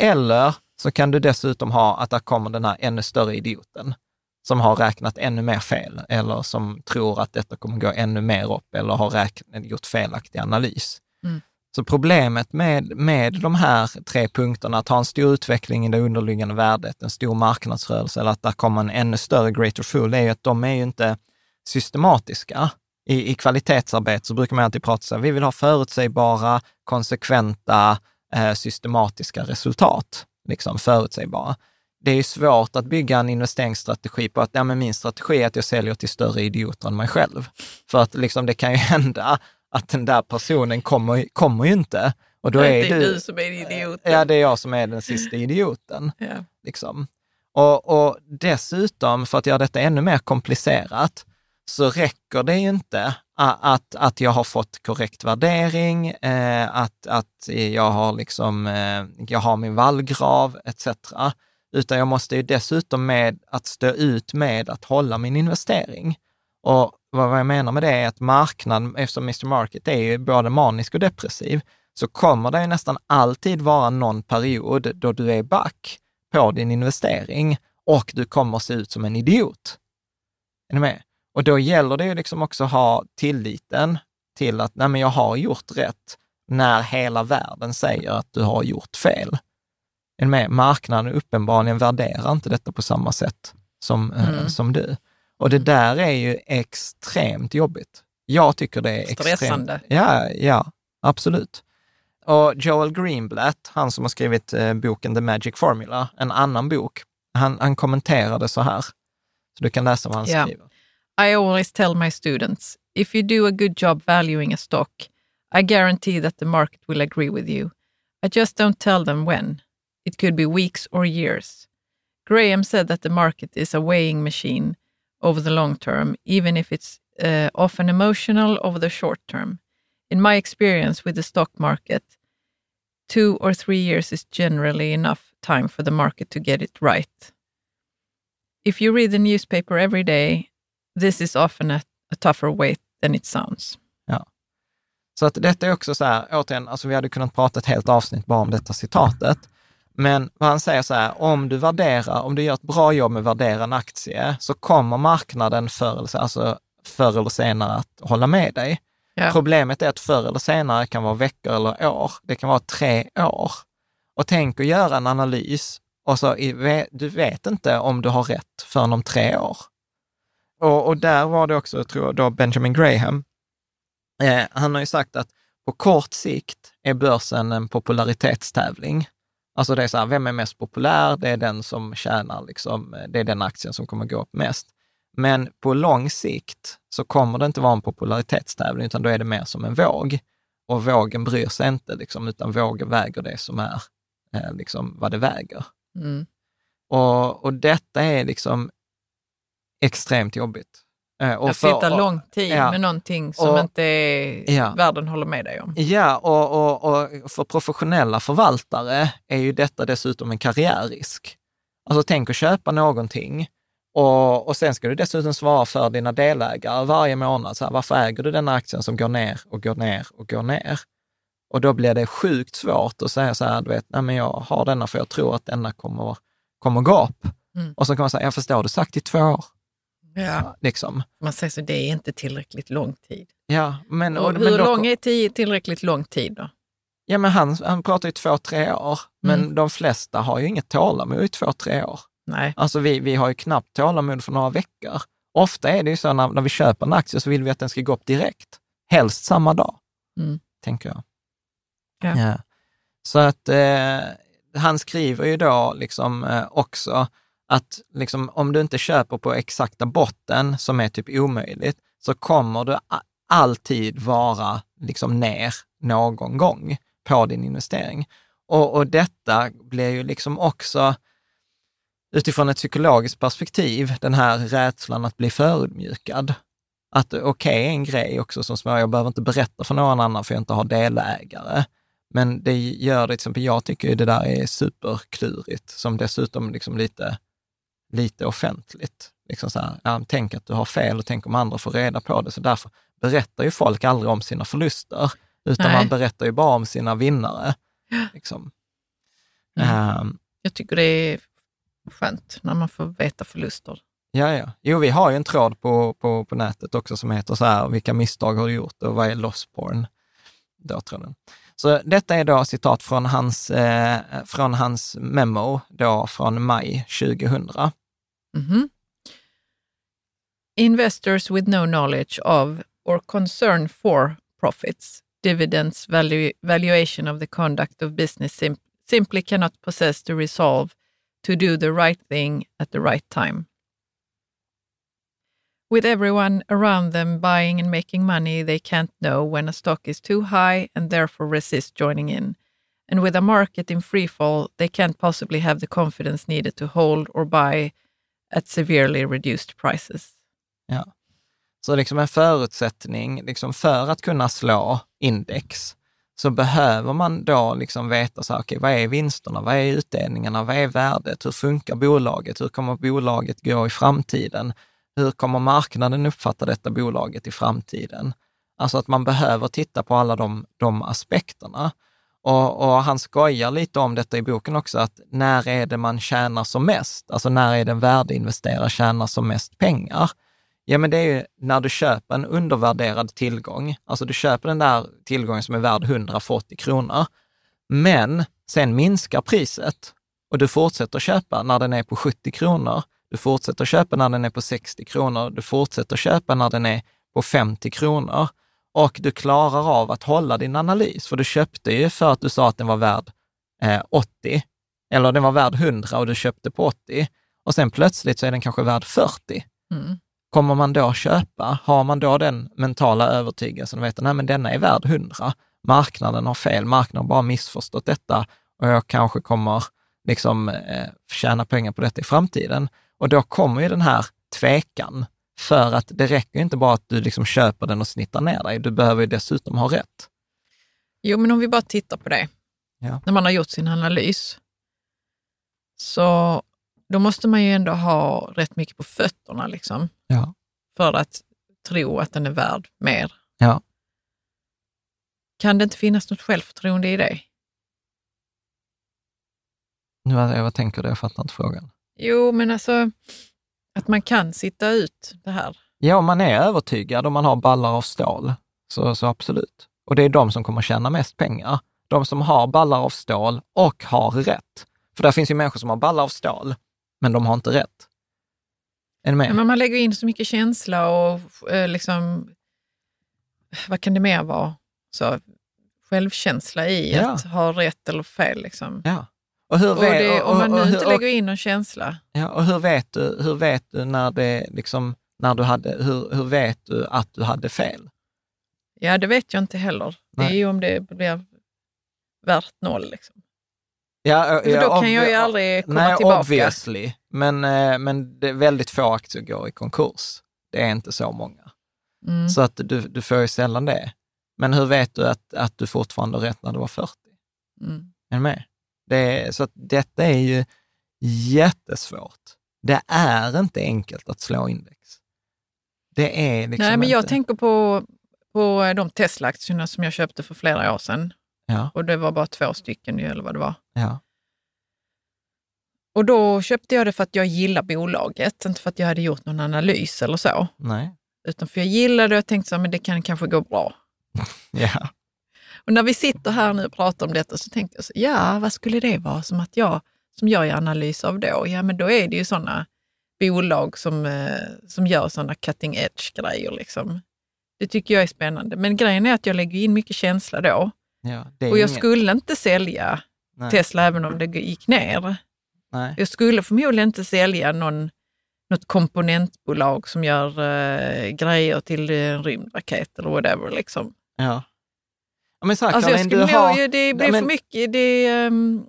Eller så kan du dessutom ha att där kommer den här ännu större idioten som har räknat ännu mer fel eller som tror att detta kommer gå ännu mer upp eller har räknat, gjort felaktig analys. Mm. Så problemet med, med de här tre punkterna, att ha en stor utveckling i det underliggande värdet, en stor marknadsrörelse eller att där kommer en ännu större greater fool, är ju att de är ju inte systematiska. I, I kvalitetsarbete så brukar man alltid prata så här, vi vill ha förutsägbara, konsekventa, eh, systematiska resultat, liksom förutsägbara. Det är ju svårt att bygga en investeringsstrategi på att ja, men min strategi är att jag säljer till större idioter än mig själv. För att liksom, det kan ju hända att den där personen kommer, kommer ju inte. Och då det är är du, du som är idioten. ja, det är jag som är den sista idioten. Ja. Liksom. Och, och dessutom, för att göra detta ännu mer komplicerat, så räcker det ju inte att, att jag har fått korrekt värdering, eh, att, att jag har, liksom, eh, jag har min vallgrav etc. Utan jag måste ju dessutom med att stå ut med att hålla min investering. Och vad jag menar med det är att marknaden, eftersom Mr. Market är ju både manisk och depressiv, så kommer det ju nästan alltid vara någon period då du är back på din investering och du kommer se ut som en idiot. Är ni med? Och då gäller det ju liksom också att ha tilliten till att nej men jag har gjort rätt när hela världen säger att du har gjort fel. Är med? Marknaden uppenbarligen värderar inte detta på samma sätt som, eh, Mm. som du. Och det där är ju extremt jobbigt. Jag tycker det är Stressande. extremt... Ja, ja, absolut. Och Joel Greenblatt, han som har skrivit eh, boken The Magic Formula, en annan bok, han, han kommenterade så här. Så du kan läsa vad han Ja. skriver. I always tell my students, if you do a good job valuing a stock, I guarantee that the market will agree with you. I just don't tell them when. It could be weeks or years. Graham said that the market is a weighing machine over the long term, even if it's uh, often emotional over the short term. In my experience with the stock market, two or three years is generally enough time for the market to get it right. If you read the newspaper every day, this is often a, a tougher wait than it sounds. Ja. Så att detta är också så här, återigen, alltså vi hade kunnat prata ett helt avsnitt bara om detta citatet. Men vad han säger så här, om du värderar, om du gör ett bra jobb med att värdera en aktie, så kommer marknaden förr eller, alltså förr eller senare att hålla med dig. Ja. Problemet är att förr eller senare kan vara veckor eller år. Det kan vara tre år. Och tänk att göra en analys och så du vet inte om du har rätt förrän om tre år. Och, och där var det också, tror jag, då Benjamin Graham. Eh, han har ju sagt att på kort sikt är börsen en popularitetstävling. Alltså det är så här, vem är mest populär? Det är den som tjänar, liksom, det är den aktien som kommer gå upp mest. Men på lång sikt så kommer det inte vara en popularitetstävling, utan då är det mer som en våg. Och vågen bryr sig inte, liksom, utan vågen väger det som är eh, liksom, vad det väger. Mm. Och, och detta är liksom extremt jobbigt. Eh, och Att sitta och- lång tid ja. med någonting som Och- inte Ja. världen håller med dig om. Ja, och, och, och för professionella förvaltare är ju detta dessutom en karriärrisk. Alltså tänk att köpa någonting och, och sen ska du dessutom svara för dina delägare varje månad. Så här, varför äger du den aktien som går ner och går ner och går ner? Och då blir det sjukt svårt att säga så här, du vet, nej men jag har denna för jag tror att denna kommer, kommer gå upp. Mm. Och så kan man säga, jag förstår, du sagt i två år. Ja. Liksom. Man säger så, det är inte tillräckligt lång tid. Ja, men, Och men hur då- lång är ti- tillräckligt lång tid då? Ja, men han, han pratar ju två, tre år, men Mm. de flesta har ju inget tålamod i två, tre år. Nej. Alltså vi, vi har ju knappt tålamod för några veckor. Ofta är det ju så när, när vi köper en aktie så vill vi att den ska gå upp direkt. Helst samma dag, Mm. tänker jag. Ja. Så att eh, han skriver ju då liksom eh, också att liksom, om du inte köper på exakta botten, som är typ omöjligt, så kommer du alltid vara liksom ner någon gång på din investering. Och, och detta blir ju liksom också utifrån ett psykologiskt perspektiv, den här rädslan att bli förödmjukad. Att okej är en grej också som små, jag behöver inte berätta för någon annan för jag inte har delägare. Men det gör det, till exempel, jag tycker ju det där är superklurigt, som dessutom liksom lite, lite offentligt. Liksom så här, ja, tänk att du har fel och tänk om andra får reda på det. Så därför berättar ju folk aldrig om sina förluster, utan Nej. man berättar ju bara om sina vinnare. Liksom. Mm. Ehm, Jag tycker det är skönt när man får veta förluster. Ja, ja. Jo, vi har ju en tråd på, på, på nätet också som heter så här, vilka misstag har du gjort och vad är loss porn? Då tråden. Så detta är då citat från hans, eh, från hans memo då från maj 2000. Mhm. Investors with no knowledge of or concern for profits, dividends, valu- valuation of the conduct of business sim- simply cannot possess the resolve to do the right thing at the right time. With everyone around them buying and making money, they can't know when a stock is too high and therefore resist joining in. And with a market in free fall, they can't possibly have the confidence needed to hold or buy at severely reduced prices. Ja. Så liksom en förutsättning liksom för att kunna slå index, så behöver man då liksom veta, så här, okay, vad är vinsterna, vad är utdelningarna, vad är värdet, hur funkar bolaget, hur kommer bolaget gå i framtiden, hur kommer marknaden uppfatta detta bolaget i framtiden? Alltså att man behöver titta på alla de, de aspekterna. Och, och han skojar lite om detta i boken också, att när är det man tjänar som mest? Alltså när är det en värdeinvesterare tjänar som mest pengar? Ja, men det är ju när du köper en undervärderad tillgång. Alltså du köper den där tillgången som är värd 140 kronor, men sen minskar priset och du fortsätter köpa när den är på 70 kronor. Du fortsätter köpa när den är på 60 kronor. Du fortsätter köpa när den är på 50 kronor och du klarar av att hålla din analys, för du köpte ju för att du sa att den var värd eh, 80, eller den var värd 100 och du köpte på 80 och sen plötsligt så är den kanske värd 40. Mm. Kommer man då köpa? Har man då den mentala övertygelsen och vet att nej, men denna är värd 100, marknaden har fel, marknaden har bara missförstått detta och jag kanske kommer liksom eh, tjäna pengar på detta i framtiden. Och då kommer ju den här tvekan, för att det räcker inte bara att du liksom köper den och snittar ner dig, du behöver ju dessutom ha rätt. Jo, men om vi bara tittar på det. Ja. När man har gjort sin analys, så då måste man ju ändå ha rätt mycket på fötterna liksom, Ja. för att tro att den är värd mer. Ja. Kan det inte finnas något självförtroende i det? Nu, vad, vad tänker du? Jag fattar inte frågan. Jo, men alltså att man kan sitta ut det här. Ja, om man är övertygad och man har ballar av stål, så, så absolut. Och det är de som kommer tjäna mest pengar. De som har ballar av stål och har rätt. För där finns ju människor som har ballar av stål, men de har inte rätt. Är ni med? Men man lägger in så mycket känsla och eh, liksom, vad kan det mer vara? Så, självkänsla i Ja. att ha rätt eller fel. Liksom. Ja. Och, hur Och vet, det, och, om man nu och, inte lägger in någon känsla. ja, och hur vet du, hur vet du när det liksom, när du hade, hur, hur vet du att du hade fel? Ja, det vet jag inte heller. Det är Nej. ju om det blir värt noll. Liksom. Ja, För då kan jag ju aldrig komma nej, tillbaka. obviously. Men, eh, men det är väldigt få aktier går i konkurs. Det är inte så många. Mm. Så att du, du får ju sällan det. Men hur vet du att, att du fortfarande har rätt när du var 40? Mm. Är du med? Det så att detta är ju jättesvårt. Det är inte enkelt att slå index. Det är liksom Nej, men jag inte... tänker på, på de Tesla-aktierna som jag köpte för flera år sedan. Ja, Och det var bara två stycken, eller vad det var. ja, Och då köpte jag det för att jag gillar bolaget, inte för att jag hade gjort någon analys eller så. nej, Utan för jag gillade det och tänkte men det kan kanske gå bra. ja, Och när vi sitter här nu och pratar om detta så tänkte jag, så, ja, vad skulle det vara som att jag, som jag gör analys av då? Ja, men då är det ju sådana bolag som, eh, som gör sådana cutting edge-grejer. Liksom. Det tycker jag är spännande. Men grejen är att jag lägger in mycket känsla då. ja. Och jag ingen- skulle inte sälja nej, Tesla även om det gick ner. nej. Jag skulle förmodligen inte sälja någon, något komponentbolag som gör eh, grejer till en rymdraket eller whatever. Liksom. Ja. Ja men här, Alltså jag skulle nog, har... det blir Nej, men- för mycket. Det, um,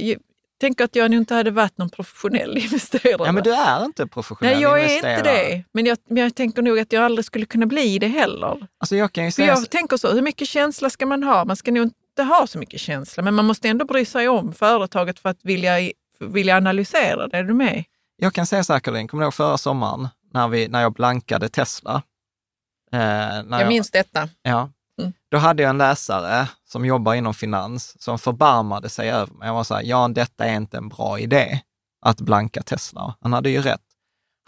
jag tänker att jag nog inte hade varit någon professionell investerare. Ja, men du är inte professionell Nej, jag är investerare. inte det. Men jag, men jag tänker nog att jag aldrig skulle kunna bli det heller. Alltså jag kan ju För säga... jag tänker så, hur mycket känsla ska man ha? Man ska nog inte ha så mycket känsla, men man måste ändå bry sig om företaget för att vilja, vilja analysera det. Är du med? Jag kan säga så här, Caroline, kommer du ihåg förra sommaren när, vi, när jag blankade Tesla? Eh, när Jag minns detta. Ja. Då hade jag en läsare som jobbar inom finans som förbarmade sig över mig. Jag var så här, Jan, detta är inte en bra idé att blanka Tesla. Han hade ju rätt.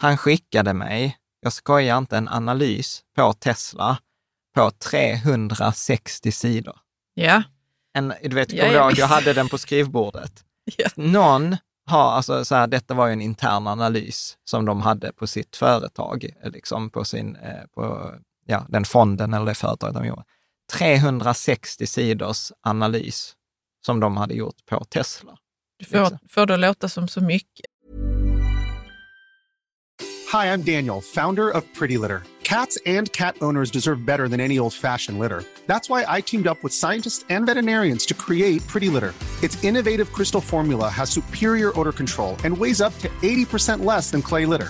Han skickade mig, jag skojar inte, en analys på Tesla på 360 sidor. Ja. En, du vet, Ja, du jag hade den på skrivbordet. Ja. Någon har, alltså så här, detta var ju en intern analys som de hade på sitt företag, liksom på sin, eh, på, ja, den fonden eller det företaget de gjorde. 360 sidors analys som de hade gjort på Tesla. Du får, får det låta som så mycket. Hi, I'm Daniel, founder of Pretty Litter. Cats and cat owners deserve better than any old fashioned litter. That's why I teamed up with scientists and veterinarians to create Pretty Litter. Its innovative crystal formula has superior odor control and weighs up to 80% less than clay litter.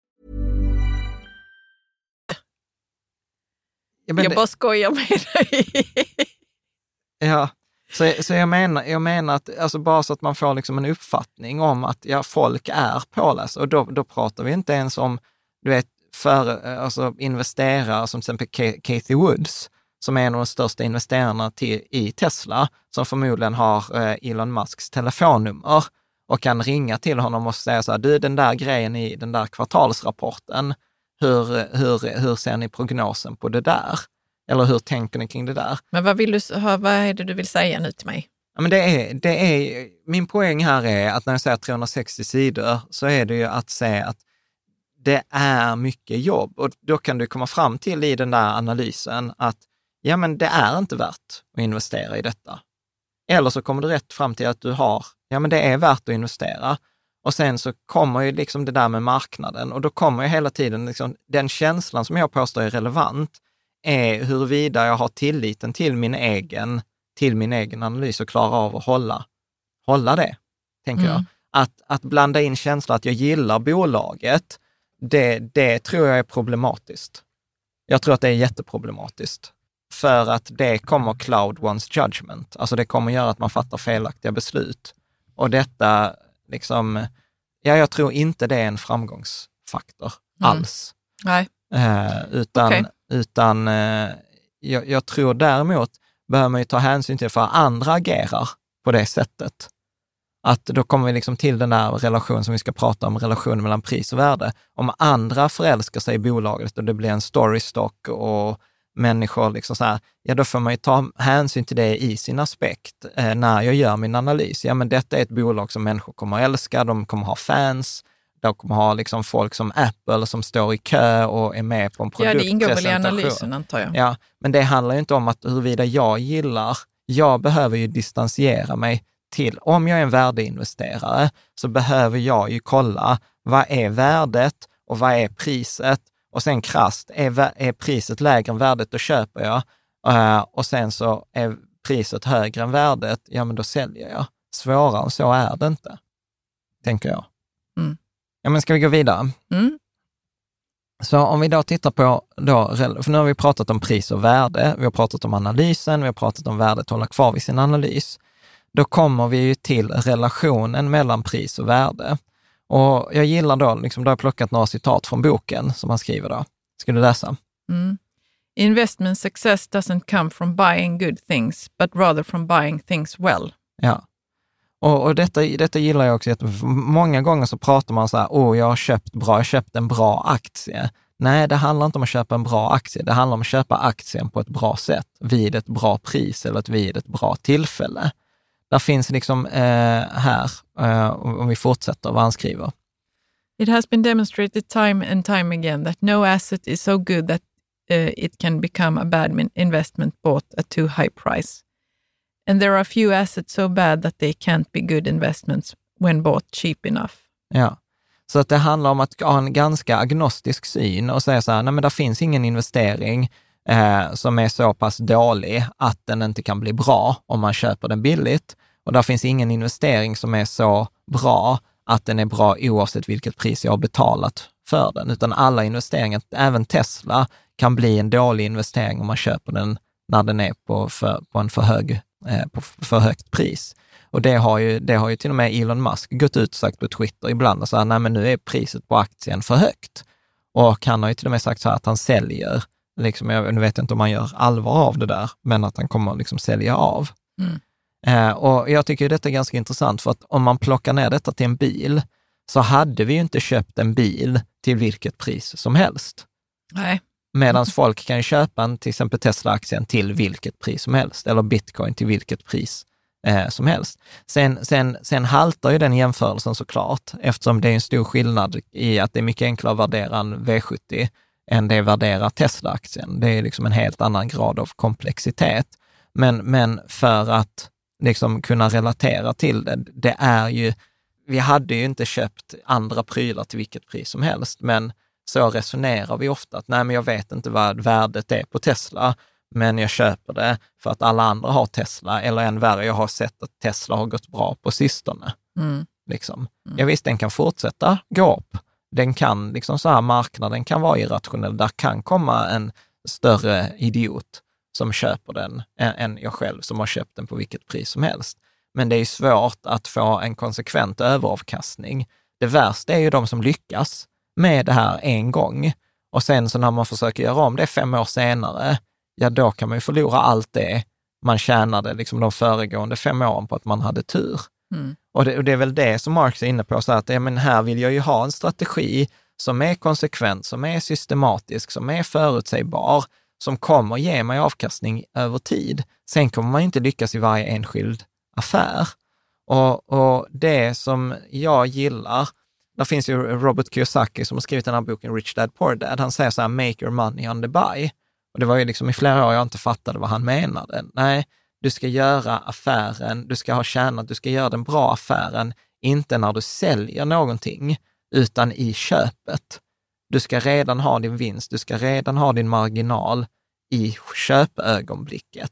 Ja, men jag det- bara skojar med dig. Ja, så, så jag, menar, jag menar att alltså bara så att man får liksom en uppfattning om att ja, folk är pålästa. Och då, då pratar vi inte ens om, du vet, för, alltså investerare som till exempel Ka- Kathy Woods, som är en av de största investerarna till, i Tesla, som förmodligen har eh, Elon Musks telefonnummer och kan ringa till honom och säga så här, du den där grejen i den där kvartalsrapporten, hur, hur, hur ser ni prognosen på det där? Eller hur tänker ni kring det där? Men vad, vill du, vad är det du vill säga nu till mig? Ja, men det är, det är, min poäng här är att när jag säger 360 sidor så är det ju att se att det är mycket jobb och då kan du komma fram till i den där analysen att ja, men det är inte värt att investera i detta. Eller så kommer du rätt fram till att du har, ja men det är värt att investera. Och sen så kommer ju liksom det där med marknaden och då kommer ju hela tiden liksom, den känslan som jag påstår är relevant är huruvida jag har tilliten till min egen, till min egen analys och klarar av att hålla, hålla det, tänker Mm. jag. Att, att blanda in känslan att jag gillar bolaget, det, det tror jag är problematiskt. Jag tror att det är jätteproblematiskt. För att det kommer cloud one's judgment. Alltså det kommer göra att man fattar felaktiga beslut. Och detta, liksom, ja, jag tror inte det är en framgångsfaktor Mm. alls. Nej. Eh, utan Okej. utan eh, jag, jag tror däremot behöver man ju ta hänsyn till för andra agerar på det sättet. Att då kommer vi liksom till den där relationen som vi ska prata om, relationen mellan pris och värde. Om andra förälskar sig i bolaget och det blir en story stock och människor liksom så här, ja då får man ju ta hänsyn till det i sin aspekt eh, när jag gör min analys. Ja men detta är ett bolag som människor kommer att älska, de kommer ha fans, de kommer ha liksom folk som Apple som står i kö och är med på en Ja, det ingår väl i produktpresentation. analysen antar jag. Ja, men det handlar ju inte om att huruvida jag gillar, jag behöver ju distansiera mig till, om jag är en värdeinvesterare så behöver jag ju kolla vad är värdet och vad är priset och sen krasst, är, är priset lägre än värdet, då köper jag Eh, och sen så är priset högre än värdet, ja men då säljer jag. Svårare än så är det inte, tänker jag. Mm. Ja men ska vi gå vidare? Mm. Så om vi då tittar på, då, för nu har vi pratat om pris och värde, vi har pratat om analysen, vi har pratat om värdet hålla kvar vid sin analys. Då kommer vi ju till relationen mellan pris och värde. Och jag gillar då, liksom, då har jag plockat några citat från boken som han skriver då. Ska du läsa? Mm. Investment success doesn't come from buying good things, but rather from buying things well. Ja. Och, och detta, detta gillar jag också jättemycket. Många gånger så pratar man så här, åh, jag har köpt bra, jag har köpt en bra aktie. Nej, det handlar inte om att köpa en bra aktie. Det handlar om att köpa aktien på ett bra sätt, vid ett bra pris eller vid ett bra tillfälle. Där finns liksom eh, här, eh, om vi fortsätter vad han skriver. It has been demonstrated time and time again that no asset is so good that uh, it can become a bad investment bought at too high price. And there are few assets so bad that they can't be good investments when bought cheap enough. Ja. Så att det handlar om att ha en ganska agnostisk syn och säga så här, nej men det finns ingen investering eh, som är så pass dålig att den inte kan bli bra om man köper den billigt. Och där finns ingen investering som är så bra att den är bra oavsett vilket pris jag har betalat för den, utan alla investeringar, även Tesla, kan bli en dålig investering om man köper den när den är på, för, på en för, hög, eh, på för högt pris. Och det har, ju, det har ju till och med Elon Musk gått ut och sagt på Twitter ibland, och så här, nej men nu är priset på aktien för högt. Och han har ju till och med sagt så här att han säljer, liksom, jag nu vet jag inte om han gör allvar av det där, men att han kommer liksom sälja av. Mm. Eh, och jag tycker detta är ganska intressant, för att om man plockar ner detta till en bil, så hade vi ju inte köpt en bil till vilket pris som helst. Nej. Medan folk kan köpa en, till exempel Tesla-aktien till vilket pris som helst, eller bitcoin till vilket pris eh, som helst. Sen, sen, sen haltar ju den jämförelsen såklart, eftersom det är en stor skillnad i att det är mycket enklare att värdera en V70 än det är att värdera Tesla-aktien. Det är liksom en helt annan grad av komplexitet. Men, men för att liksom kunna relatera till det. Det är ju, vi hade ju inte köpt andra prylar till vilket pris som helst, men så resonerar vi ofta, att nej, men jag vet inte vad värdet är på Tesla, men jag köper det för att alla andra har Tesla, eller än värre, jag har sett att Tesla har gått bra på sistone. Mm. Liksom. Ja, visst, den kan fortsätta gå upp. Den kan, liksom så här, marknaden kan vara irrationell. Där kan komma en större idiot som köper den än, jag själv som har köpt den på vilket pris som helst. Men det är svårt att få en konsekvent överavkastning. Det värsta är ju de som lyckas med det här en gång och sen så när man försöker göra om det fem år senare, ja då kan man ju förlora allt det man tjänade liksom de föregående fem åren på att man hade tur. Mm. Och det, och det är väl det som Marx är inne på, så att ja, men här vill jag ju ha en strategi som är konsekvent, som är systematisk, som är förutsägbar, som kommer ge mig avkastning över tid. Sen kommer man inte lyckas i varje enskild affär. Och, och det som jag gillar, där finns ju Robert Kiyosaki som har skrivit den här boken Rich Dad Poor Dad. Han säger så här, make your money on the buy. Och det var ju liksom i flera år jag inte fattade vad han menade. Nej, du ska göra affären, du ska ha tjänat, du ska göra den bra affären, inte när du säljer någonting, utan i köpet. Du ska redan ha din vinst, du ska redan ha din marginal i köpögonblicket.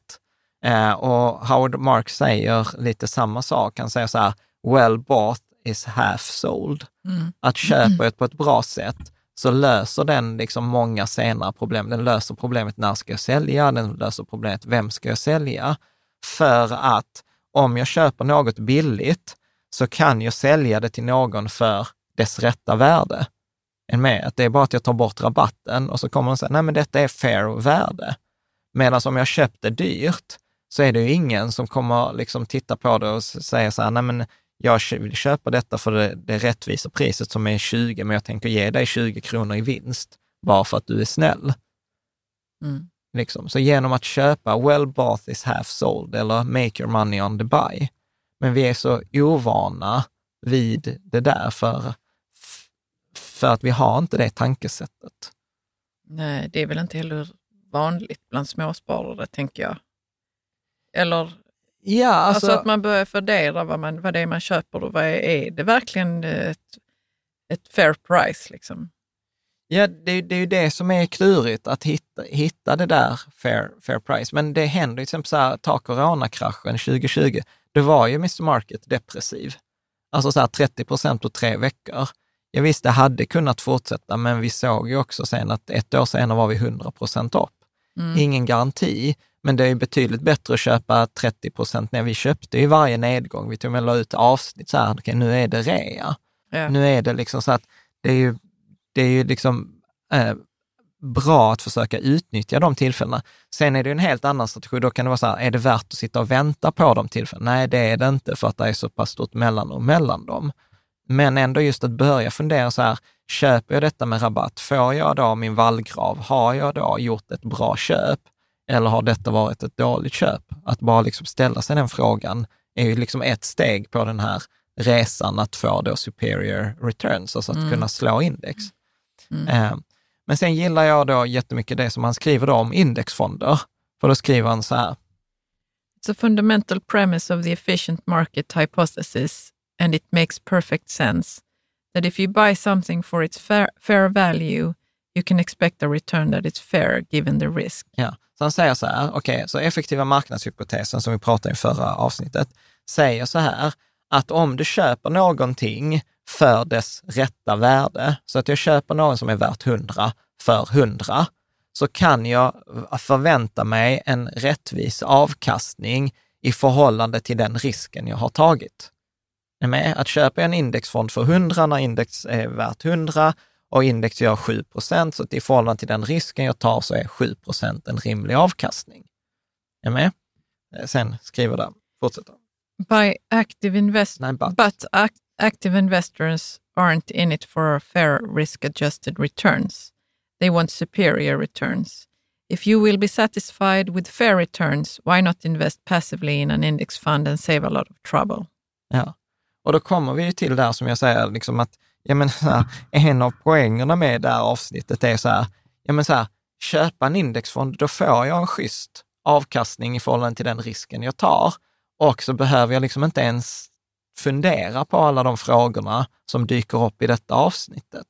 Eh, och Howard Marks säger lite samma sak. Han säger så här, well bought is half sold. Mm. Att köpa ett på ett bra sätt så löser den liksom många senare problem. Den löser problemet när ska jag sälja? Den löser problemet vem ska jag sälja? För att om jag köper något billigt så kan jag sälja det till någon för dess rätta värde. En med att det är bara att jag tar bort rabatten och så kommer de säga, nej men detta är fair värde. Medan om jag köpt det dyrt så är det ju ingen som kommer liksom titta på det och säga så här, nej men jag vill köpa detta för det, det rättvisa priset som är 20, men jag tänker ge dig 20 kronor i vinst bara för att du är snäll. Mm. Liksom. Så genom att köpa well bought is half sold eller make your money on the buy. Men vi är så ovana vid det där för, för att vi har inte det tankesättet. Nej, det är väl inte heller vanligt bland småsparare, tänker jag. Eller Ja, alltså, alltså, att man börjar fundera vad, man, vad det är man köper och vad är, är det verkligen ett, ett fair price? Liksom? ja det, det är ju det som är klurigt, att hitta, hitta det där fair, fair price. Men det händer ju till exempel så här, ta coronakraschen 2020, då var ju Mr Market depressiv. Alltså så här 30 procent på tre veckor. Jag visst, det hade kunnat fortsätta, men vi såg ju också sen att ett år senare var vi 100 procent upp. Mm. Ingen garanti, men det är betydligt bättre att köpa 30 procent när vi köpte i varje nedgång. Vi tog med ut avsnitt så här, okay, nu är det rea. Ja. Nu är det liksom så att det är ju, det är ju liksom eh, bra att försöka utnyttja de tillfällena. Sen är det ju en helt annan strategi. Då kan det vara så här, är det värt att sitta och vänta på de tillfällena? Nej, det är det inte för att det är så pass stort mellanrum mellan dem. Men ändå just att börja fundera så här, köper jag detta med rabatt? Får jag då min vallgrav? Har jag då gjort ett bra köp? Eller har detta varit ett dåligt köp? Att bara liksom ställa sig den frågan är ju liksom ett steg på den här resan att få då superior returns, alltså att Mm. kunna slå index. Mm. Eh, Men sen gillar jag då jättemycket det som han skriver då om indexfonder. För då skriver han så här, It's a fundamental premise of the efficient market hypothesis, and it makes perfect sense that if you buy something for its fair, fair value, you can expect a return that is fair given the risk. Ja, så han säger så här, okej, så effektiva marknadshypotesen som vi pratade i förra avsnittet, säger så här, att om du köper någonting för dess rätta värde, så att jag köper någon som är värt 100 för 100, så kan jag förvänta mig en rättvis avkastning i förhållande till den risken jag har tagit. Med? Att köpa en indexfond för 100 när index är värt 100 och index gör 7 procent, så i förhållande till den risken jag tar så är 7 procent en rimlig avkastning. Är med? Eh, Sen skriver det, fortsätter. By active invest, Nej, but. but ac- active investors aren't in it for fair risk-adjusted returns. They want superior returns. If you will be satisfied with fair returns, why not invest passively in an index fund and save a lot of trouble? Ja. Och då kommer vi ju till där som jag säger, liksom att ja, men, här, en av poängerna med det här avsnittet är så här, ja, men, så här, köpa en indexfond, då får jag en schysst avkastning i förhållande till den risken jag tar. och så behöver jag liksom inte ens fundera på alla de frågorna som dyker upp i detta avsnittet.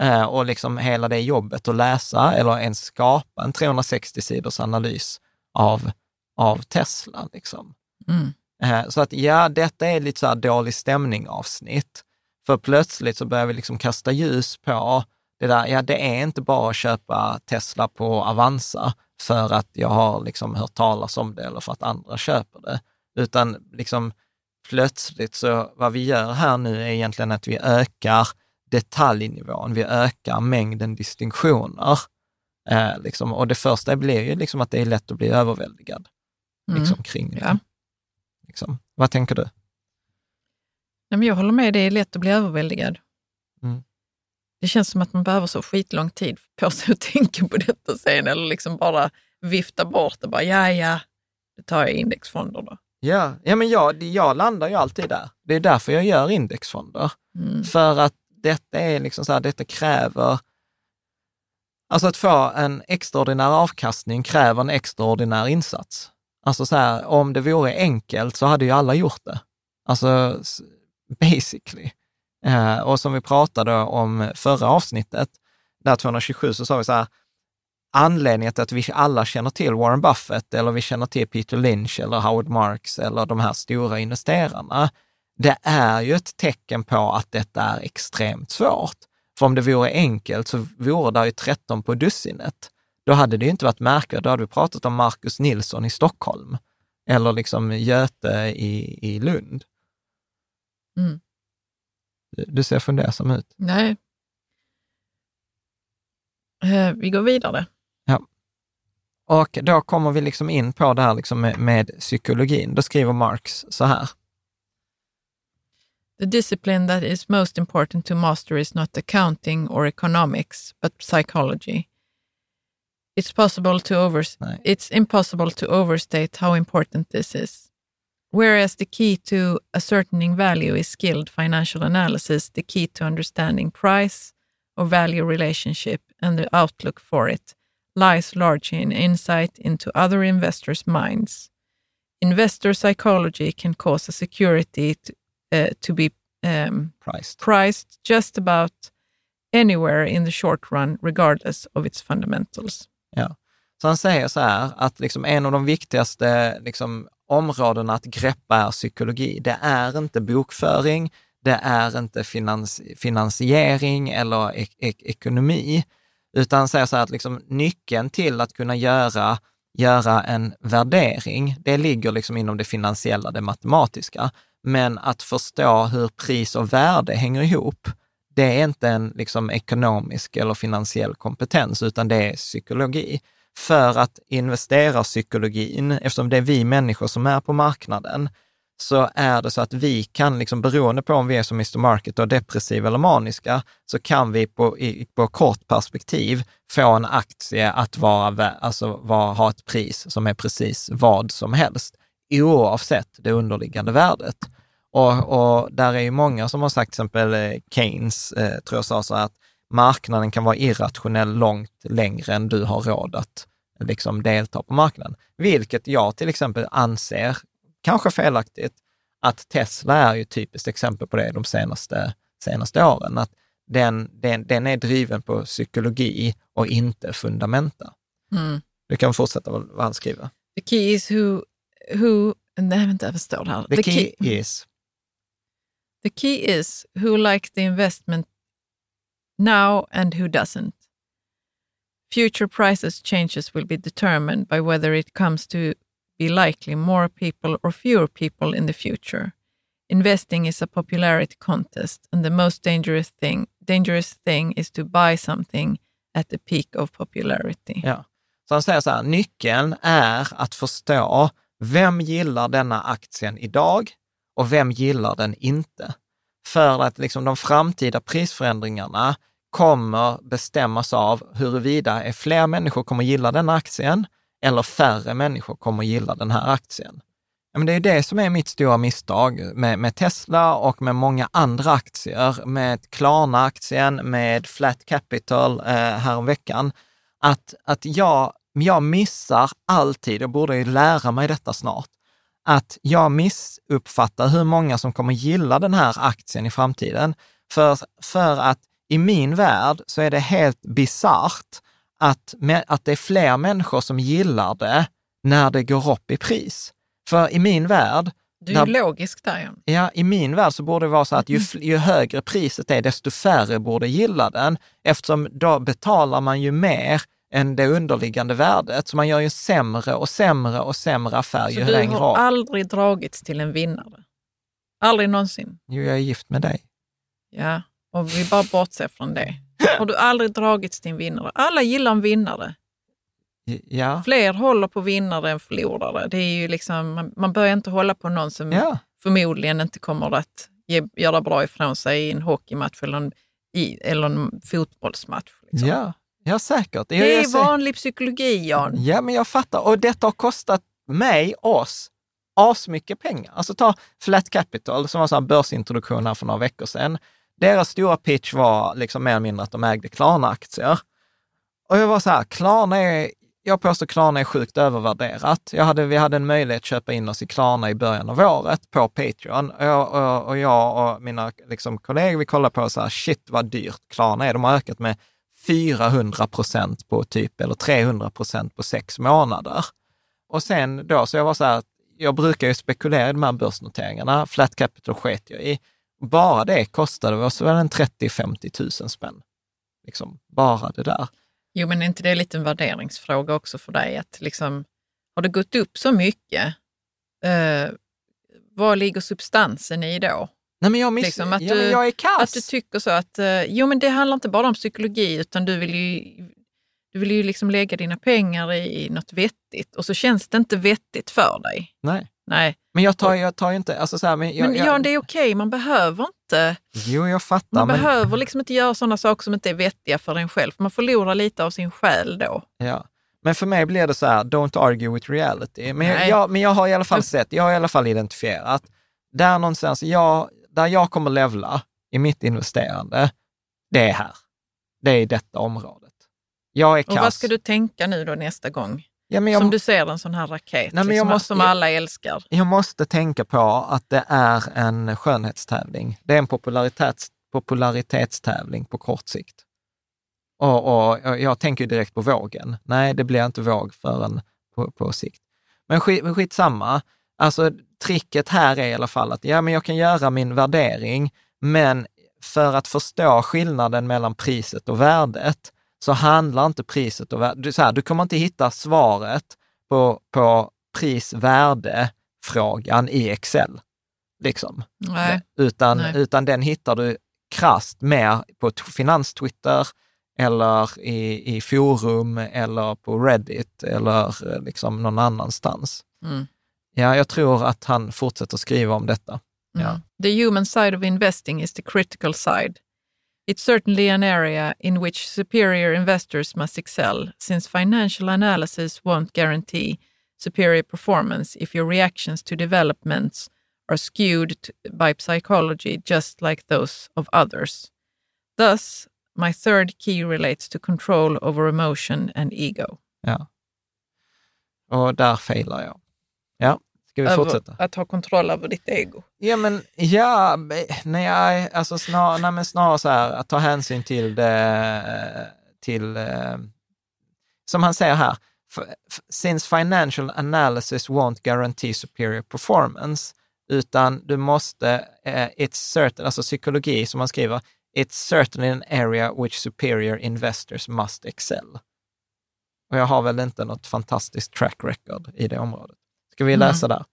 Eh, och liksom hela det jobbet att läsa eller ens skapa en 360 sidors analys av, av Tesla. Liksom. Mm. Eh, så att ja, detta är lite så här dålig stämning avsnitt. För plötsligt så börjar vi liksom kasta ljus på det där, ja det är inte bara att köpa Tesla på Avanza för att jag har liksom hört talas om det eller för att andra köper det. Utan liksom plötsligt så vad vi gör här nu är egentligen att vi ökar detaljnivån, vi ökar mängden distinktioner. Eh, liksom, och det första blir ju liksom att det är lätt att bli överväldigad liksom, Mm. kring det. Ja. Liksom. Vad tänker du? Nej, men jag håller med, det är lätt att bli överväldigad. Mm. Det känns som att man behöver så skitlång tid på sig att tänka på detta sen, eller liksom bara vifta bort det. Bara, ja, ja, då tar jag indexfonder då. Ja, ja men jag, jag landar ju alltid där. Det är därför jag gör indexfonder. Mm. För att detta är liksom så här, detta kräver, alltså att få en extraordinär avkastning kräver en extraordinär insats. Alltså så här, om det vore enkelt så hade ju alla gjort det. Alltså basically. Eh, och som vi pratade om förra avsnittet, där 227, så sa vi så här, anledningen till att vi alla känner till Warren Buffett eller vi känner till Peter Lynch eller Howard Marks eller de här stora investerarna, det är ju ett tecken på att detta är extremt svårt. För om det vore enkelt så vore det ju 13 på dussinet. Då hade det ju inte varit märkligt. Då hade vi pratat om Marcus Nilsson i Stockholm eller liksom Göte i, i Lund. Mm. Du, ser fundersam ut. Nej. Eh, vi går vidare. Och då kommer vi liksom in på det här liksom med, med psykologin. Då skriver Marx så här. The discipline that is most important to master is not accounting or economics, but psychology. It's possible to overs- Nej. it's impossible to overstate how important this is. Whereas the key to ascertaining value is skilled financial analysis, the key to understanding price or value relationship and the outlook for it lies largely in insight into other investors' minds. Investor psychology can cause a security to, uh, to be um, Priced. priced just about anywhere in the short run, regardless of its fundamentals. Ja. Så han säger så här att liksom en av de viktigaste liksom, områdena att greppa är psykologi. Det är inte bokföring, det är inte finans, finansiering eller ek, ek, ekonomi, utan han säger så här att liksom, nyckeln till att kunna göra, göra en värdering, det ligger liksom inom det finansiella, det matematiska. Men att förstå hur pris och värde hänger ihop, det är inte en liksom, ekonomisk eller finansiell kompetens, utan det är psykologi. För att investera psykologin, eftersom det är vi människor som är på marknaden, så är det så att vi kan, liksom, beroende på om vi är som Mr Market och depressiva eller maniska, så kan vi på, i, på kort perspektiv få en aktie att vara, alltså, vara, ha ett pris som är precis vad som helst, oavsett det underliggande värdet. Och, och där är ju många som har sagt, till exempel eh, Keynes, eh, tror jag sa så här, att marknaden kan vara irrationell långt längre än du har råd att liksom delta på marknaden. Vilket jag till exempel anser, kanske felaktigt, att Tesla är ju ett typiskt exempel på det de senaste, senaste åren. Att den, den, den är driven på psykologi och inte fundamenta. Mm. Du kan fortsätta vad, han skriver. The key is who, who nej vänta, vad står det här? The key is, the key is who likes the investment now and who doesn't. Future prices changes will be determined by whether it comes to be likely more people or fewer people in the future. Investing is a popularity contest, and the most dangerous thing dangerous thing is to buy something at the peak of popularity. Ja. Så han säger så här, nyckeln är att förstå vem gillar denna aktien idag och vem gillar den inte? För att liksom de framtida prisförändringarna kommer bestämmas av huruvida är fler människor kommer gilla den aktien eller färre människor kommer gilla den här aktien. Men det är det som är mitt stora misstag med, med Tesla och med många andra aktier, med Klarna-aktien, med Flat Capital eh, häromveckan, att, att jag, jag missar alltid, jag borde ju lära mig detta snart, att jag missuppfattar hur många som kommer gilla den här aktien i framtiden. För, för att i min värld så är det helt bisarrt att, att det är fler människor som gillar det när det går upp i pris. För i min värld... Du är där, logisk där. Ja. ja, i min värld så borde det vara så att ju, ju högre priset är, desto färre borde gilla den, eftersom då betalar man ju mer än det underliggande värdet. Så man gör ju sämre och sämre och sämre affär ju längre Så du har aldrig dragits till en vinnare? Aldrig någonsin? Jo, jag är gift med dig. Ja, och vi bara bortser från det. Har du aldrig dragits till en vinnare? Alla gillar en vinnare. Ja. Fler håller på vinnare än förlorare. Det är ju liksom, man, man börjar inte hålla på någon som ja. förmodligen inte kommer att ge, göra bra ifrån sig i en hockeymatch eller en, i, eller en fotbollsmatch. Liksom. Ja. Ja, säkert. Det är vanlig psykologi, Jan. Ja, men jag fattar. Och detta har kostat mig, oss, asmycket pengar. Alltså ta Flat Capital som var en börsintroduktion här för några veckor sedan. Deras stora pitch var liksom mer eller mindre att de ägde Klarna-aktier. Och jag var så här, Klarna är, jag påstår Klarna är sjukt övervärderat. Jag hade, vi hade en möjlighet att köpa in oss i Klarna i början av året på Patreon. Och jag och, och, jag och mina liksom, kollegor, vi kollade på så här, shit vad dyrt Klarna är. De har ökat med 400 procent på typ, eller 300 procent på sex månader. Och sen då, så jag var så här, jag brukar ju spekulera i de här börsnoteringarna. Flat Capital sket jag i. Bara det kostade oss väl en 30-50 000 spänn. Liksom, bara det där. Jo, men är inte det lite en värderingsfråga också för dig? Att liksom, har det gått upp så mycket, eh, vad ligger substansen i då? Nej, men jag, miss... liksom att ja, du, jag är kass. Att du tycker så att, eh, jo men det handlar inte bara om psykologi, utan du vill ju, du vill ju liksom lägga dina pengar i, i något vettigt och så känns det inte vettigt för dig. Nej. Nej. Men jag tar, jag tar ju inte... Alltså så här, men jag, men jag, det är okej, man behöver inte... Jo, jag fattar. Man men... behöver liksom inte göra sådana saker som inte är vettiga för en själv. Man förlorar lite av sin själ då. Ja. Men för mig blir det så här, don't argue with reality. Men jag, jag, men jag har i alla fall sett, jag har i alla fall identifierat, där någonstans, jag, där jag kommer levla i mitt investerande, det är här. Det är i detta området. Jag är kass. Och vad ska du tänka nu då nästa gång? Ja, jag, som du ser en sån här raket nej, liksom, måste, som alla älskar. Jag måste tänka på att det är en skönhetstävling. Det är en popularitets, popularitetstävling på kort sikt. Och, och, jag tänker direkt på vågen. Nej, det blir inte våg förrän på, på sikt. Men skit, skitsamma. Alltså, tricket här är i alla fall att ja, men jag kan göra min värdering, men för att förstå skillnaden mellan priset och värdet så handlar inte priset och värde, så här, du kommer inte hitta svaret på, på pris-värde-frågan i Excel. Liksom. Nej. Utan, Nej. utan den hittar du krast mer på finanstwitter eller i, i forum eller på Reddit eller eh, liksom någon annanstans. Mm. Ja, jag tror att han fortsätter skriva om detta. Mm. Ja. The human side of investing is the critical side. It's certainly an area in which superior investors must excel, since financial analysis won't guarantee superior performance if your reactions to developments are skewed by psychology just like those of others. Thus, my third key relates to control over emotion and ego. Ja. Och där failar jag. Ja. Ska vi över fortsätta? Att ha kontroll över ditt ego. Ja, men ja, nej, alltså snar, nej, men snarare så här, att ta hänsyn till det, till, eh, som han säger här, since financial analysis won't guarantee superior performance, utan du måste, eh, it's certain, alltså psykologi som man skriver, it's certainly an area which superior investors must excel. Och jag har väl inte något fantastiskt track record i det området. Ska vi läsa mm. där?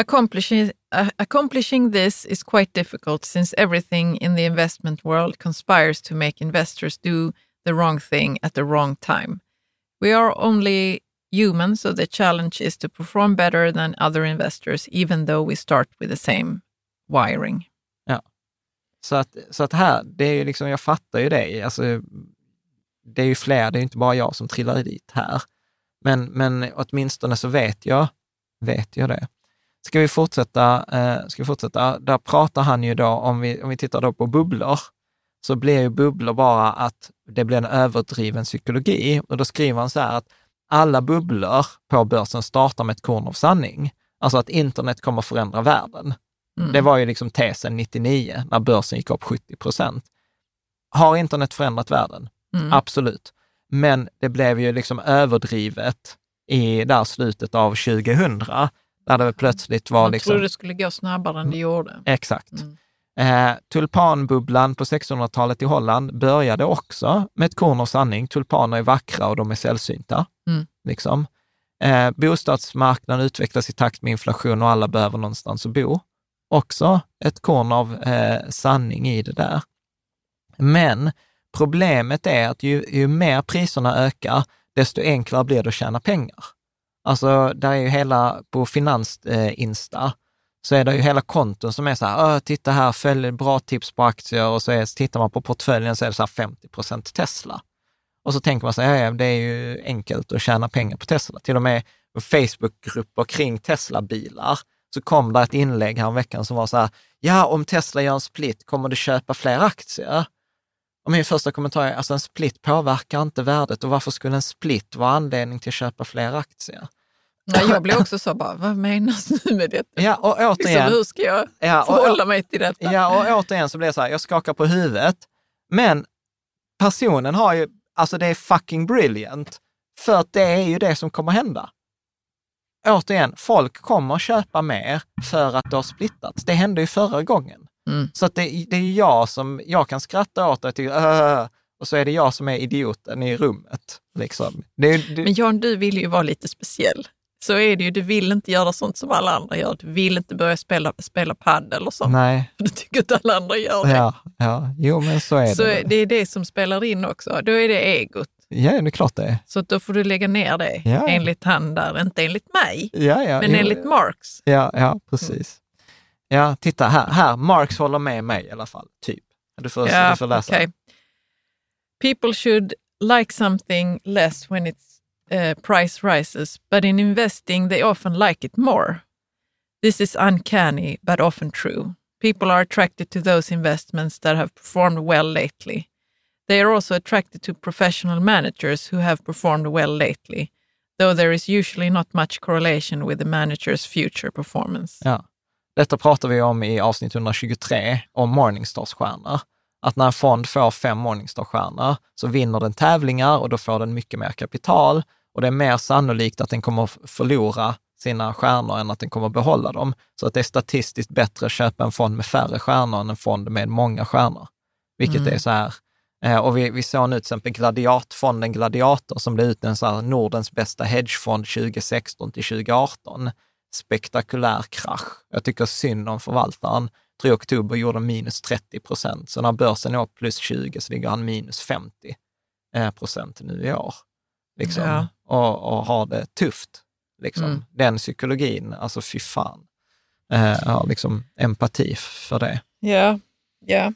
Accomplishing, uh, accomplishing this is quite difficult since everything in the investment world conspires to make investors do the wrong thing at the wrong time. We are only human, so the challenge is to perform better than other investors, even though we start with the same wiring. Ja, så att, så att här, det är ju liksom, jag fattar ju det. Alltså, det är ju fler, det är inte bara jag som trillar dit här. Men, men åtminstone så vet jag vet jag det. Ska vi fortsätta? Eh, ska vi fortsätta? Där pratar han ju då, om vi, om vi tittar då på bubblor, så blir ju bubblor bara att det blir en överdriven psykologi. Och då skriver han så här att alla bubblor på börsen startar med ett korn av sanning. Alltså att internet kommer förändra världen. Mm. Det var ju liksom tesen 99 när börsen gick upp 70 procent. Har internet förändrat världen? Mm. Absolut. Men det blev ju liksom överdrivet i där slutet av 2000, där det plötsligt var Man liksom... trodde det skulle gå snabbare än det gjorde. Exakt. Mm. Eh, tulpanbubblan på 1600-talet i Holland började också med ett korn av sanning. Tulpaner är vackra och de är sällsynta. Mm. Liksom. Eh, bostadsmarknaden utvecklas i takt med inflation och alla behöver någonstans att bo. Också ett korn av eh, sanning i det där. Men problemet är att ju, ju mer priserna ökar, desto enklare blir det att tjäna pengar. Alltså, där är ju hela, på Finansinsta, eh, så är det ju hela konton som är så här, titta här, följ bra tips på aktier och så är, tittar man på portföljen så är det så här 50 procent Tesla. Och så tänker man så här, ja, det är ju enkelt att tjäna pengar på Tesla. Till och med Facebookgrupper kring Tesla-bilar så kom det ett inlägg här veckan som var så här, ja, om Tesla gör en split, kommer du köpa fler aktier? Och min första kommentar är, alltså en split påverkar inte värdet och varför skulle en split vara anledning till att köpa fler aktier? Ja, jag blev också så bara, vad menas nu med detta? Ja, och Liksom, återigen, hur ska jag ja, och, förhålla mig till detta? Ja, och återigen så blir det så här, jag skakar på huvudet. Men personen har ju, alltså det är fucking brilliant. För att det är ju det som kommer hända. Återigen, folk kommer köpa mer för att det har splittats. Det hände ju förra gången. Mm. Så att det, det är jag som, jag kan skratta åt det till, "Åh", och så är det jag som är idioten i rummet. Liksom. Det, det, Men Jan, du vill ju vara lite speciell. Så är det ju, du vill inte göra sånt som alla andra gör. Du vill inte börja spela, spela padel och sånt. nej, Du tycker att alla andra gör det. ja, ja, jo men så är så det. det är det som spelar in också. Då är det egot. Ja, det är klart det är. Så då får du lägga ner det, Ja. enligt han där. Inte enligt mig, Ja, ja, men jo, enligt Marx. Ja, ja, precis. Ja, titta här, här, Marx håller med mig i alla fall, typ. Du får, Ja, du får läsa. okej. People should like something less when its uh, price rises, but in investing they often like it more. This is uncanny, but often true. People are attracted to those investments that have performed well lately. They are also attracted to professional managers who have performed well lately, though there is usually not much correlation with the manager's future performance. Ja. Detta pratar vi om i avsnitt 123 om Morningstars-stjärnor. Att när en fond får fem Morningstar-stjärnor så vinner den tävlingar och då får den mycket mer kapital och det är mer sannolikt att den kommer förlora sina stjärnor än att den kommer behålla dem. Så att det är statistiskt bättre att köpa en fond med färre stjärnor än en fond med många stjärnor. Vilket Mm. är så här, eh, och vi, vi såg nu till exempel Gladiat, fonden Gladiator som blev ut en så här Nordens bästa hedgefond 2016 till 2018 spektakulär krasch. Jag tycker synd om förvaltaren. Jag tror i oktober gjorde minus 30 procent, så när börsen är upp plus 20 så ligger han minus 50 eh, procent nu i år. Liksom. Ja. Och, och har det tufft. Liksom. Mm. Den psykologin, alltså fy fan. Eh, har liksom empati för det. Ja, ja.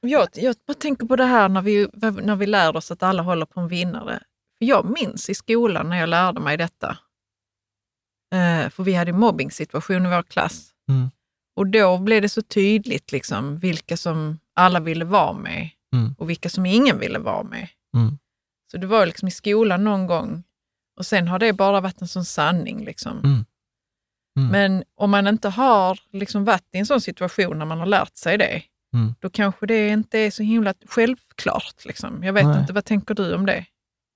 Jag, jag bara tänker på det här när vi, när vi lär oss att alla håller på en vinnare. För jag minns i skolan när jag lärde mig detta. Eh, för vi hade en mobbing-situation i vår klass. Mm. Och då blev det så tydligt liksom, vilka som alla ville vara med Mm. och vilka som ingen ville vara med. Mm. Så det var liksom i skolan någon gång och sen har det bara varit en sån sanning. Liksom. Mm. Mm. Men om man inte har liksom varit i en sån situation när man har lärt sig det, Mm. då kanske det inte är så himla självklart. Liksom. Jag vet Nej. inte, vad tänker du om det?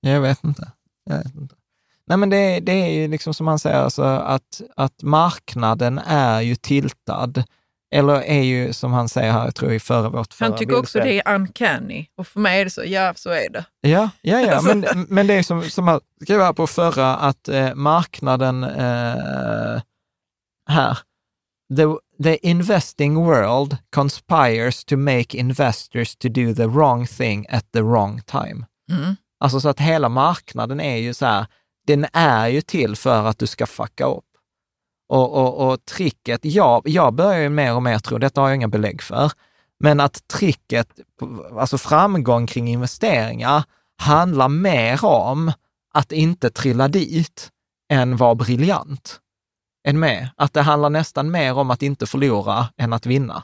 Jag vet inte. Jag vet inte. Nej, men det, det är ju liksom som man säger, alltså, att, att marknaden är ju tiltad, eller är ju som han säger här, jag tror i förra vårt förra Han tycker också det är uncanny och för mig är det så, ja så är det. Ja, ja, ja. Alltså. Men, men det är som, som han skrev här på förra, att eh, marknaden eh, här, the, the investing world conspires to make investors to do the wrong thing at the wrong time. Mm. Alltså så att hela marknaden är ju så här, den är ju till för att du ska fucka upp. Och, och, och tricket, jag, jag börjar ju mer och mer tro, detta har jag inga belägg för, men att tricket, alltså framgång kring investeringar, handlar mer om att inte trilla dit än vara briljant. Än med. Att det handlar nästan mer om att inte förlora än att vinna.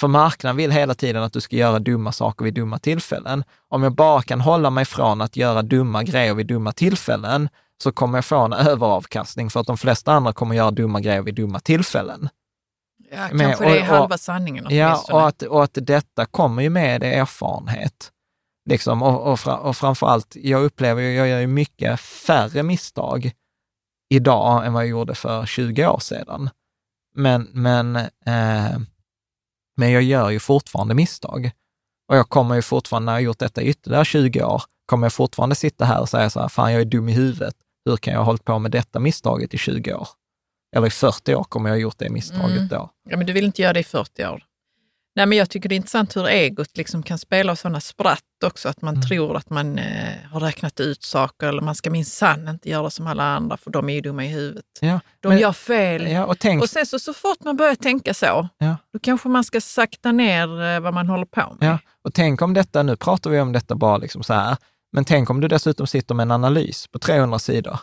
För marknaden vill hela tiden att du ska göra dumma saker vid dumma tillfällen. Om jag bara kan hålla mig från att göra dumma grejer vid dumma tillfällen, så kommer jag få en överavkastning för att de flesta andra kommer göra dumma grejer vid dumma tillfällen. Ja, Men- kanske det är och- och- halva sanningen Ja, och att, och att detta kommer ju med erfarenhet. Liksom, och, och, fra, och framför allt, jag upplever ju, jag gör ju mycket färre misstag idag än vad jag gjorde för 20 år sedan. Men, men, eh, men jag gör ju fortfarande misstag. Och jag kommer ju fortfarande, när jag har gjort detta i ytterligare 20 år, kommer jag fortfarande sitta här och säga så här, fan jag är dum i huvudet. Hur kan jag ha hållit på med detta misstaget i 20 år? Eller i 40 år kommer jag ha gjort det misstaget Mm. då. Ja, men du vill inte göra det i 40 år. Nej, men jag tycker det är intressant hur egot liksom kan spela sådana spratt också, att man Mm. tror att man eh, har räknat ut saker eller man ska minsann inte göra som alla andra för de är ju dumma i huvudet. Ja, De men- gör fel. Ja, och tänk, Och sen så, så fort man börjar tänka så, Ja. då kanske man ska sakta ner eh, vad man håller på med. Ja, och tänk om detta, nu pratar vi om detta bara liksom så här, men tänk om du dessutom sitter med en analys på 300 sidor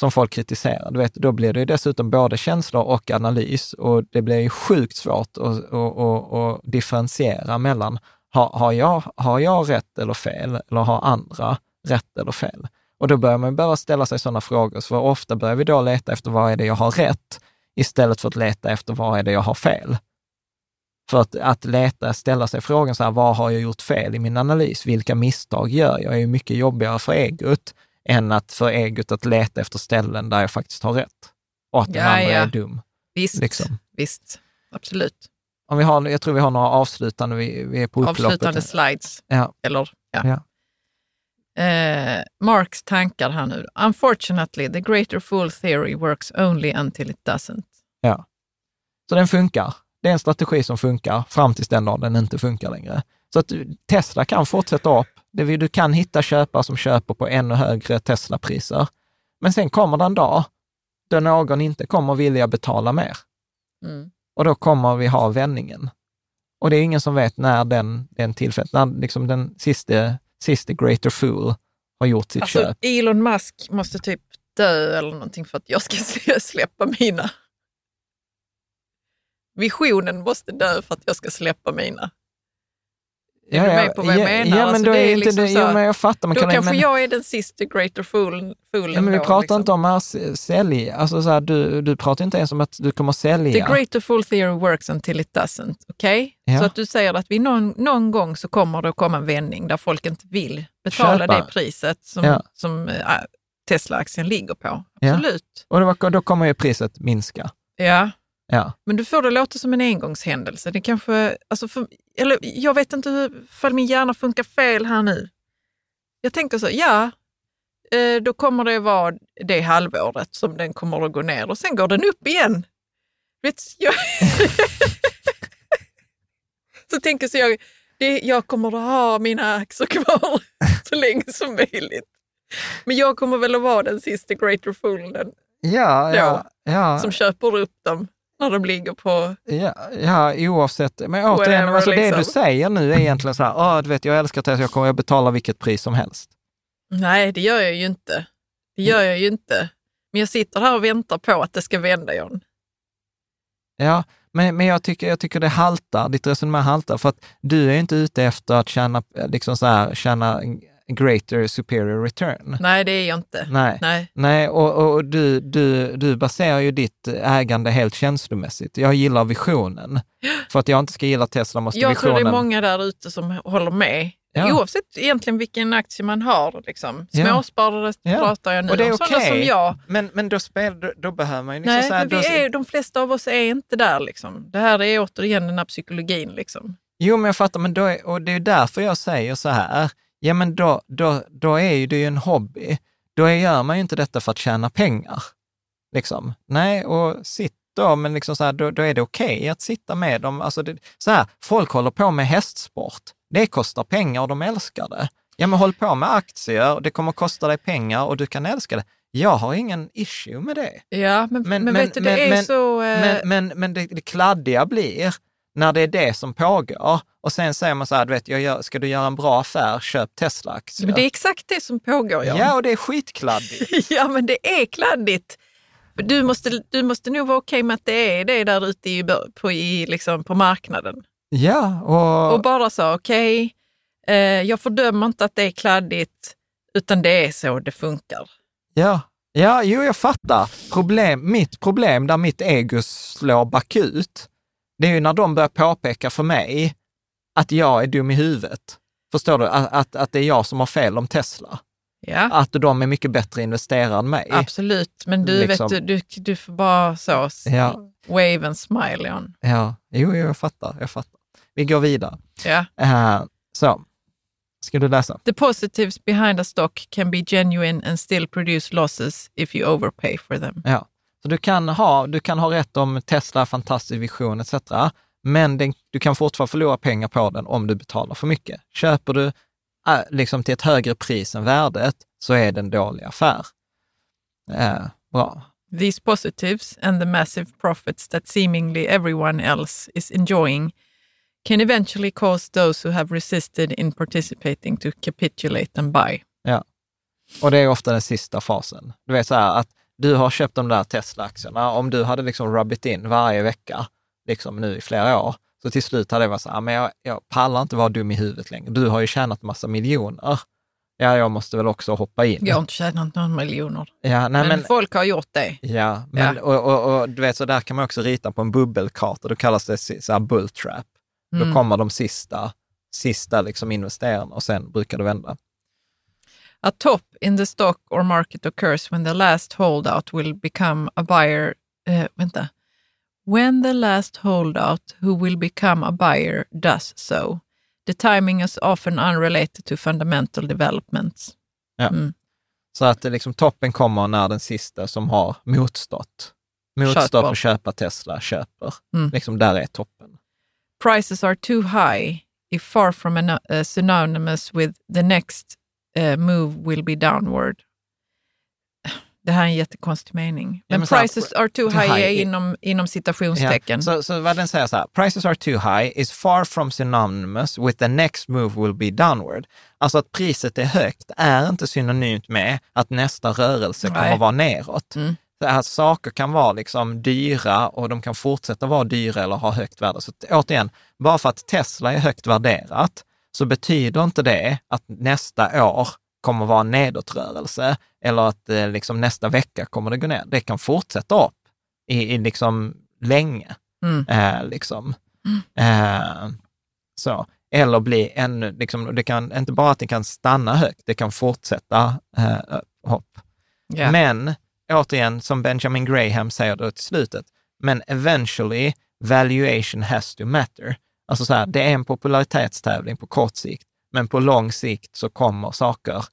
som folk kritiserar. Du vet, då blir det ju dessutom både känslor och analys och det blir ju sjukt svårt att, att, att, att differentiera mellan har, har, jag, har jag rätt eller fel eller har andra rätt eller fel? Och då börjar man behöva ställa sig sådana frågor, så ofta börjar vi då leta efter vad är det jag har rätt istället för att leta efter vad är det jag har fel. För att, att leta, ställa sig frågan så här, vad har jag gjort fel i min analys? Vilka misstag gör jag? är ju mycket jobbigare för egot än att för egot att leta efter ställen där jag faktiskt har rätt. Och att den Ja, andra ja. är dum. Visst, Liksom. visst. Absolut. Om vi har, jag tror vi har några avslutande, vi, vi är på upploppet. Avslutande slides. Ja. Eller, ja. Ja. Eh, Marks tankar här nu. Unfortunately, the greater fool theory works only until it doesn't. Ja. Så den funkar. Det är en strategi som funkar fram tills den dagen den inte funkar längre. Så att Tesla kan fortsätta upp. Det du kan hitta köpare som köper på ännu högre Tesla-priser. Men sen kommer det en dag då någon inte kommer vilja betala mer. Mm. Och då kommer vi ha vändningen. Och det är ingen som vet när den, den tillfället, när liksom den sista, sista greater fool har gjort sitt Alltså, köp. Elon Musk måste typ dö eller någonting för att jag ska släppa mina. Visionen måste dö för att jag ska släppa mina. Är du med på vad jag menar? Ja, men Alltså, då är inte liksom det, så ja, men jag fattar. Men Då kan kanske men, jag är den sista greater fool, foolen. Ja, men vi då, pratar liksom. inte om att sälja, alltså så här, du, du pratar inte ens om att du kommer sälja. The greater fool theory works until it doesn't. Okej? Ja. Så att du säger att vi någon, någon gång så kommer det att komma en vändning där folk inte vill betala Köpa. det priset som, Ja. som äh, Tesla-aktien ligger på. Ja. Absolut. Och då, då kommer ju priset minska. Ja. Ja. Men du får det låta som en engångshändelse. Det kanske, alltså för, eller jag vet inte hur, ifall min hjärna funkar fel här nu. Jag tänker så, ja, eh, då kommer det vara det halvåret som den kommer att gå ner och sen går den upp igen. Vet, jag, så tänker så jag, det, jag kommer att ha mina aktier kvar så länge som möjligt. Men jag kommer väl att vara den sista greater foolen Ja, ja, ja, som köper upp dem när de ligger på ja, ja, oavsett. Men återigen, Whatever, alltså det liksom. du säger nu är egentligen så här, "Åh, du vet, jag älskar Tesla, jag kommer att betala vilket pris som helst. Nej, det gör jag ju inte. Det gör jag ju inte. Men jag sitter här och väntar på att det ska vända, John. Ja, men, men jag, tycker, jag tycker det haltar, ditt resonemang haltar, för att du är inte ute efter att tjäna, liksom så här, tjäna greater superior return. Nej, det är jag inte. Nej. Nej. Nej, och, och du, du, du baserar ju ditt ägande helt känslomässigt. Jag gillar visionen. För att jag inte ska gilla Tesla måste Jag visionen... tror det är många där ute som håller med. Ja. Oavsett egentligen vilken aktie man har. Liksom. Småsparare Ja. pratar jag nu Och det är om. Sådana okej. som jag. Men, men då, spel, då, då behöver man ju liksom Nej, så här, men vi då, är, de flesta av oss är inte där. Liksom. Det här är återigen den här psykologin. Liksom. Jo, men jag fattar, men då är, och det är därför jag säger så här, ja men då, då, då är ju det ju en hobby. Då gör man ju inte detta för att tjäna pengar. Liksom. Nej, och sitt då, men liksom så här, då, då är det okej att sitta med dem. Alltså det, så här, folk håller på med hästsport. Det kostar pengar och de älskar det. Ja, men håll på med aktier, det kommer kosta dig pengar och du kan älska det. Jag har ingen issue med det. Ja, men, men, Men- vet du, det men- är men- så... eh, Men, men, men det, det kladdiga blir när det är det som pågår och sen säger man så här, du vet, jag gör, ska du göra en bra affär, köp Tesla-aktier. men det är exakt det som pågår, John. Ja, och det är skitkladdigt. Ja, men det är kladdigt. Du måste, du måste nog vara okej med att det är det där ute i, på, i, liksom, på marknaden. ja, och, Och bara så, okej, eh, jag fördömer inte att det är kladdigt, utan det är så det funkar. Ja, ja, jo, jag fattar. Problem, mitt problem där mitt ego slår bakut, det är ju när de börjar påpeka för mig att jag är dum i huvudet. Förstår du? Att, att, att det är jag som har fel om Tesla. Ja, Att de är mycket bättre investerare än mig. absolut. Men du, Liksom. vet, du, du, du får bara så, Ja. wave and smile on. Ja, jo, jo, jag fattar. Jag fattar. Vi går vidare. Ja. Eh, så, ska du läsa? The positives behind a stock can be genuine and still produce losses if you overpay for them. Ja. Så du kan ha, du kan ha rätt om Tesla, fantastisk vision etc. Men den, du kan fortfarande förlora pengar på den om du betalar för mycket. Köper du äh, liksom till ett högre pris än värdet så är det en dålig affär. Eh, bra. These positives and the massive profits that seemingly everyone else is enjoying can eventually cause those who have resisted in participating to capitulate and buy. Ja. Och det är ofta den sista fasen. Du vet så här att du har köpt de där Tesla-aktierna. Om du hade liksom rubbit in varje vecka, liksom nu i flera år, så till slut hade det varit så här, men jag, jag pallar inte vara dum i huvudet längre. Du har ju tjänat massa miljoner. Ja, jag måste väl också hoppa in. Jag har inte tjänat några miljoner, Ja, nej, men, men, folk har gjort det. ja, men Ja. Och, och, och du vet, så där kan man också rita på en bubbelkarta. Då kallas det så här bull trap. Då Mm. kommer de sista, sista liksom investerarna och sen brukar det vända. A top in the stock or market occurs when the last holdout will become a buyer. Uh, vänta. When the last holdout who will become a buyer does so. The timing is often unrelated to fundamental developments. Ja. Mm. Så att det liksom, toppen kommer när den sista som har motstått, motstått och köpa Tesla köper. Mm. Liksom där är toppen. Prices are too high if far from an, uh, synonymous with the next uh, move will be downward. Det här är en jättekonstig mening. Men, men så här, prices are too, too high, high är inom, inom citationstecken. Så, så vad den säger så här, prices are too high is far from synonymous with the next move will be downward. Alltså att priset är högt är inte synonymt med att nästa rörelse kommer Nej. vara neråt. Mm. Så här, saker kan vara liksom dyra och de kan fortsätta vara dyra eller ha högt värde. Så återigen, bara för att Tesla är högt värderat så betyder inte det att nästa år kommer vara en nedåtrörelse eller att eh, liksom nästa vecka kommer det gå ner. Det kan fortsätta upp i, i liksom länge. Mm. Eh, liksom. Eh, så. Eller bli ännu, liksom, det kan inte bara att det kan stanna högt, det kan fortsätta eh, hopp. Ja. Men återigen, som Benjamin Graham säger då till slutet, men eventually valuation has to matter. Alltså så här, det är en popularitetstävling på kort sikt, men på lång sikt så kommer saker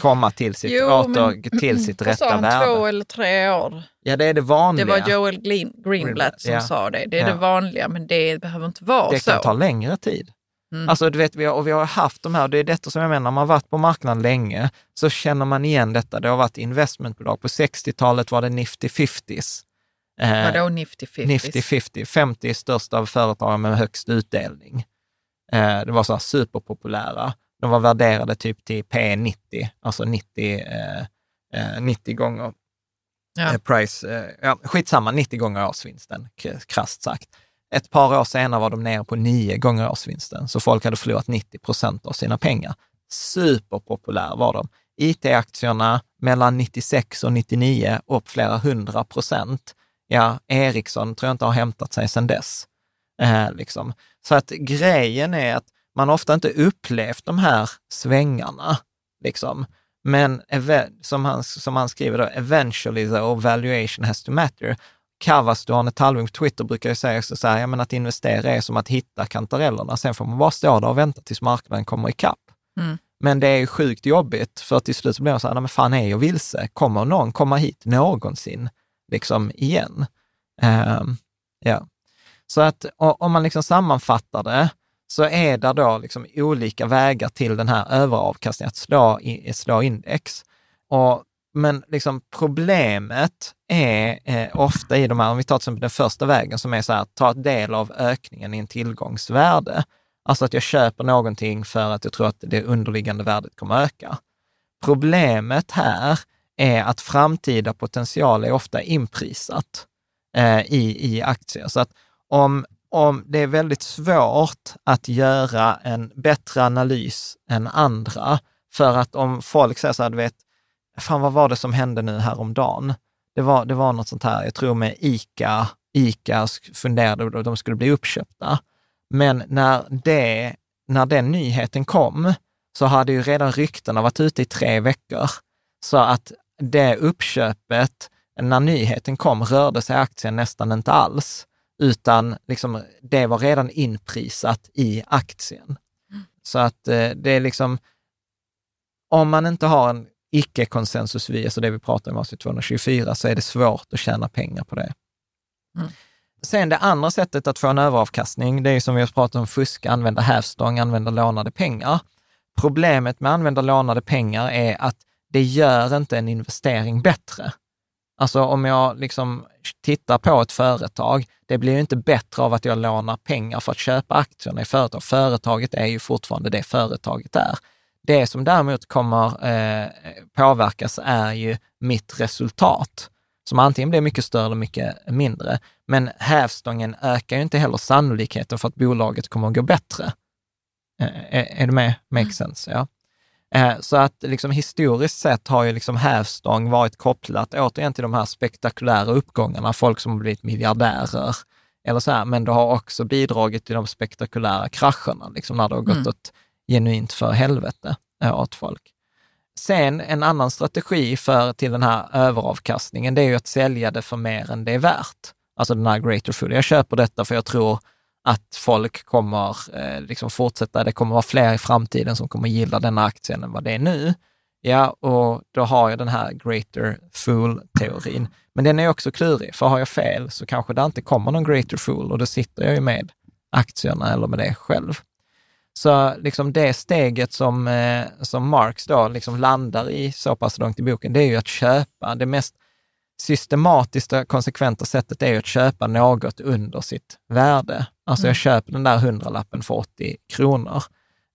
komma till sitt, Jo, åter men- till sitt sa rätta han, värde. två eller tre år? Ja, det är det Det vanliga. var Joel Green, Greenblatt som Ja. sa det. Det är Ja. det vanliga, men det behöver inte vara det så. kan ta längre tid. Mm. Alltså, du vet, vi har, och vi har haft de här, det är detta som jag menar, när man har varit på marknaden länge så känner man igen detta. Det har varit investmentbolag. På 60-talet var det Nifty 50s. Eh, Vadå Nifty 50? Nifty 50, 50 största företagen med högst utdelning. Eh, det var så här superpopulära. De var värderade typ till P90, alltså 90, eh, eh, 90 gånger Ja. eh, price, eh, ja, skitsamma, 90 gånger årsvinsten, krasst sagt. Ett par år senare var de nere på 9 gånger årsvinsten, så folk hade förlorat 90 procent av sina pengar. Superpopulär var de. IT-aktierna mellan 96 och 99 upp flera hundra procent. Ja, Ericsson tror jag inte har hämtat sig sedan dess. Eh, liksom. Så att grejen är att man ofta inte upplevt de här svängarna. Liksom. Men som han, som han skriver då, eventually the valuation has to matter. Kavas, du har ett halvung på Twitter, brukar ju säga så här, ja, men att investera är som att hitta kantarellerna. Sen får man bara stå där och vänta tills marknaden kommer ikapp. Mm. Men det är ju sjukt jobbigt, för till slut så blir man så här, nej men fan är jag vilse? Kommer någon komma hit någonsin? Liksom igen. Eh, ja. Så att om man liksom sammanfattar det, så är det då liksom olika vägar till den här överavkastningen, att slå, i, slå index. Och, men liksom problemet är eh, ofta i de här, om vi tar till exempel den första vägen som är så här, ta del av ökningen i en tillgångsvärde. Alltså att jag köper någonting för att jag tror att det underliggande värdet kommer öka. Problemet här är att framtida potential är ofta inprisat eh, i, i aktier. Så att om, om det är väldigt svårt att göra en bättre analys än andra, för att om folk säger så här, du vet, fan vad var det som hände nu häromdagen? Det var, det var något sånt här, jag tror med ICA, ICA funderade och de skulle bli uppköpta. Men när, det, när den nyheten kom så hade ju redan ryktena varit ute i tre veckor. Så att det uppköpet, när nyheten kom, rörde sig aktien nästan inte alls, utan liksom, det var redan inprisat i aktien. Mm. Så att eh, det är liksom, om man inte har en icke-konsensus alltså det vi pratar om avsnitt 224, så är det svårt att tjäna pengar på det. Mm. Sen det andra sättet att få en överavkastning, det är som vi har pratat om, fuska, använda hävstång, använda lånade pengar. Problemet med att använda lånade pengar är att det gör inte en investering bättre. Alltså om jag liksom tittar på ett företag, det blir ju inte bättre av att jag lånar pengar för att köpa aktierna i företag. Företaget är ju fortfarande det företaget är. Det som däremot kommer eh, påverkas är ju mitt resultat, som antingen blir mycket större eller mycket mindre. Men hävstången ökar ju inte heller sannolikheten för att bolaget kommer att gå bättre. Eh, är, är du med? Make mm. sense? Ja. Eh, så att liksom historiskt sett har ju liksom hävstång varit kopplat återigen till de här spektakulära uppgångarna, folk som har blivit miljardärer eller så här, men det har också bidragit till de spektakulära krascherna, liksom när det har gått mm. åt genuint för helvete äh, åt folk. Sen en annan strategi för till den här överavkastningen, det är ju att sälja det för mer än det är värt. Alltså den här greater food. Jag köper detta för jag tror att folk kommer eh, liksom fortsätta, det kommer vara fler i framtiden som kommer gilla denna aktien än vad det är nu. Ja, och då har jag den här greater fool-teorin. Men den är också klurig, för har jag fel så kanske det inte kommer någon greater fool och då sitter jag ju med aktierna eller med det själv. Så liksom det steget som, eh, som Marx då liksom landar i så pass långt i boken, det är ju att köpa. Det mest systematiska, konsekventa sättet är att köpa något under sitt värde. Alltså jag mm. köper den där hundralappen för 80 kronor.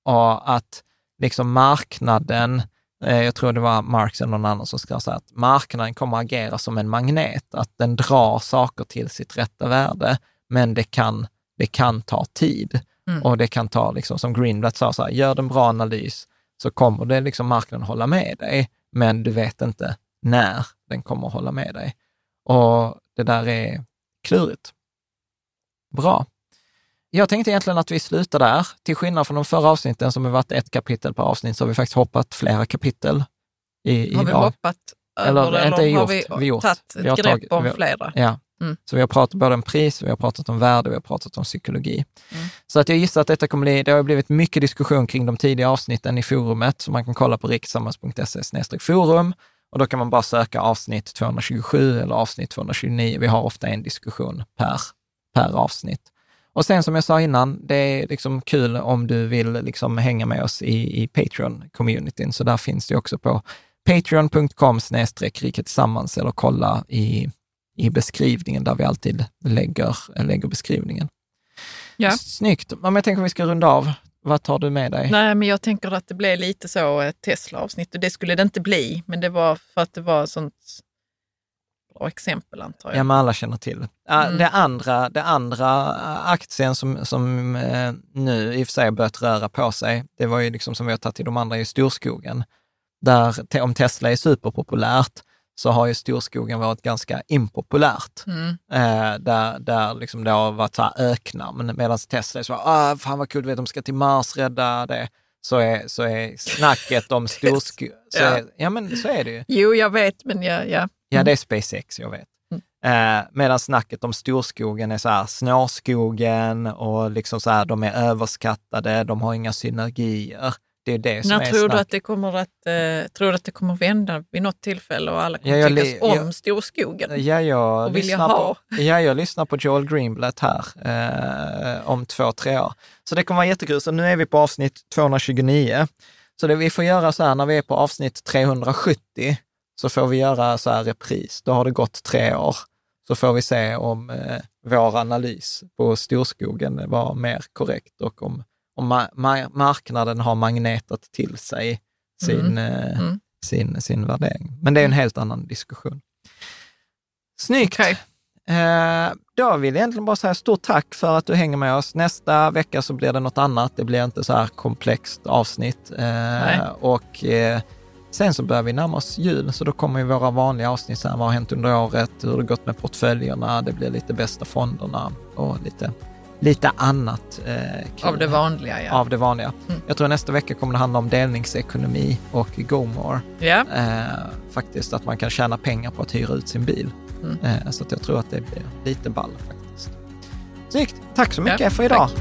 Och att liksom marknaden, eh, jag tror det var Marx eller någon annan som skrev så här, att marknaden kommer att agera som en magnet, att den drar saker till sitt rätta värde, men det kan, det kan ta tid. Mm. Och det kan ta, liksom, som Greenblatt sa, så här, gör en bra analys så kommer det liksom marknaden hålla med dig, men du vet inte när den kommer att hålla med dig. Och det där är klurigt. Bra. Jag tänkte egentligen att vi slutar där. Till skillnad från de förra avsnitten som har varit ett kapitel per avsnitt så har vi faktiskt hoppat flera kapitel i, Har vi hoppat eller, eller, eller gjort, har vi, vi gjort. tagit ett vi grepp tagit, om flera? Ja, Mm. Så vi har pratat både om pris, vi har pratat om värde, vi har pratat om psykologi. Mm. Så att jag gissar att detta kommer bli, det har blivit mycket diskussion kring de tidiga avsnitten i forumet, så man kan kolla på riksammans.se forum och då kan man bara söka avsnitt 227 eller avsnitt 229. Vi har ofta en diskussion per, per avsnitt. Och sen som jag sa innan, det är liksom kul om du vill liksom hänga med oss i, i Patreon-communityn, så där finns det också på patreon.com riket tillsammans eller kolla i i beskrivningen där vi alltid lägger, lägger beskrivningen. Ja. Snyggt. Om jag tänker att vi ska runda av. Vad tar du med dig? Nej, men jag tänker att det blev lite så ett Tesla-avsnitt och det skulle det inte bli, men det var för att det var ett sånt bra exempel antar jag. Ja, men alla känner till mm. det. Andra, det andra aktien som, som eh, nu i och för sig har börjat röra på sig, det var ju liksom som vi har tagit till de andra i storskogen. Där om Tesla är superpopulärt, så har ju storskogen varit ganska impopulärt. Mm. Eh, där, där liksom det har varit så här öknamn, medan Tesla är så ah, fan vad kul, vet, de ska till Mars, rädda det. Så är, så är snacket om storskogen, ja. ja men så är det ju. Jo, jag vet, men ja. Ja, mm. ja det är SpaceX, jag vet. Mm. Eh, medan snacket om storskogen är så här, snårskogen och liksom så här, de är överskattade, de har inga synergier. Det är det som När är tror snack. du att det kommer att, eh, tror du att det kommer vända vid något tillfälle och alla kommer ja, tycka om jag, storskogen? Ja, jag och vilja ha. På, ja, jag lyssnar på Joel Greenblatt här eh, om två, tre år. Så det kommer vara jättekul. Så nu är vi på avsnitt 229. Så det vi får göra så här, när vi är på avsnitt 370, så får vi göra så här repris. Då har det gått tre år. Så får vi se om eh, vår analys på storskogen var mer korrekt och om och ma ma marknaden har magnetat till sig sin, mm. Eh, mm. sin, sin värdering. Men det är en mm. helt annan diskussion. Snyggt! Okay. Eh, då vill jag egentligen bara säga stort tack för att du hänger med oss. Nästa vecka så blir det något annat. Det blir inte så här komplext avsnitt. Eh, och eh, Sen så börjar vi närma oss jul, så då kommer ju våra vanliga avsnitt, så här, vad har hänt under året, hur har det gått med portföljerna, det blir lite bästa fonderna och lite, lite annat. Eh. Av det vanliga, ja. Av det vanliga. Mm. Jag tror nästa vecka kommer det handla om delningsekonomi och GoMore. ja. Eh, faktiskt, att man kan tjäna pengar på att hyra ut sin bil. Mm. Eh, så jag tror att det blir lite ball faktiskt. Snyggt! Tack så mycket Ja, för idag! tack.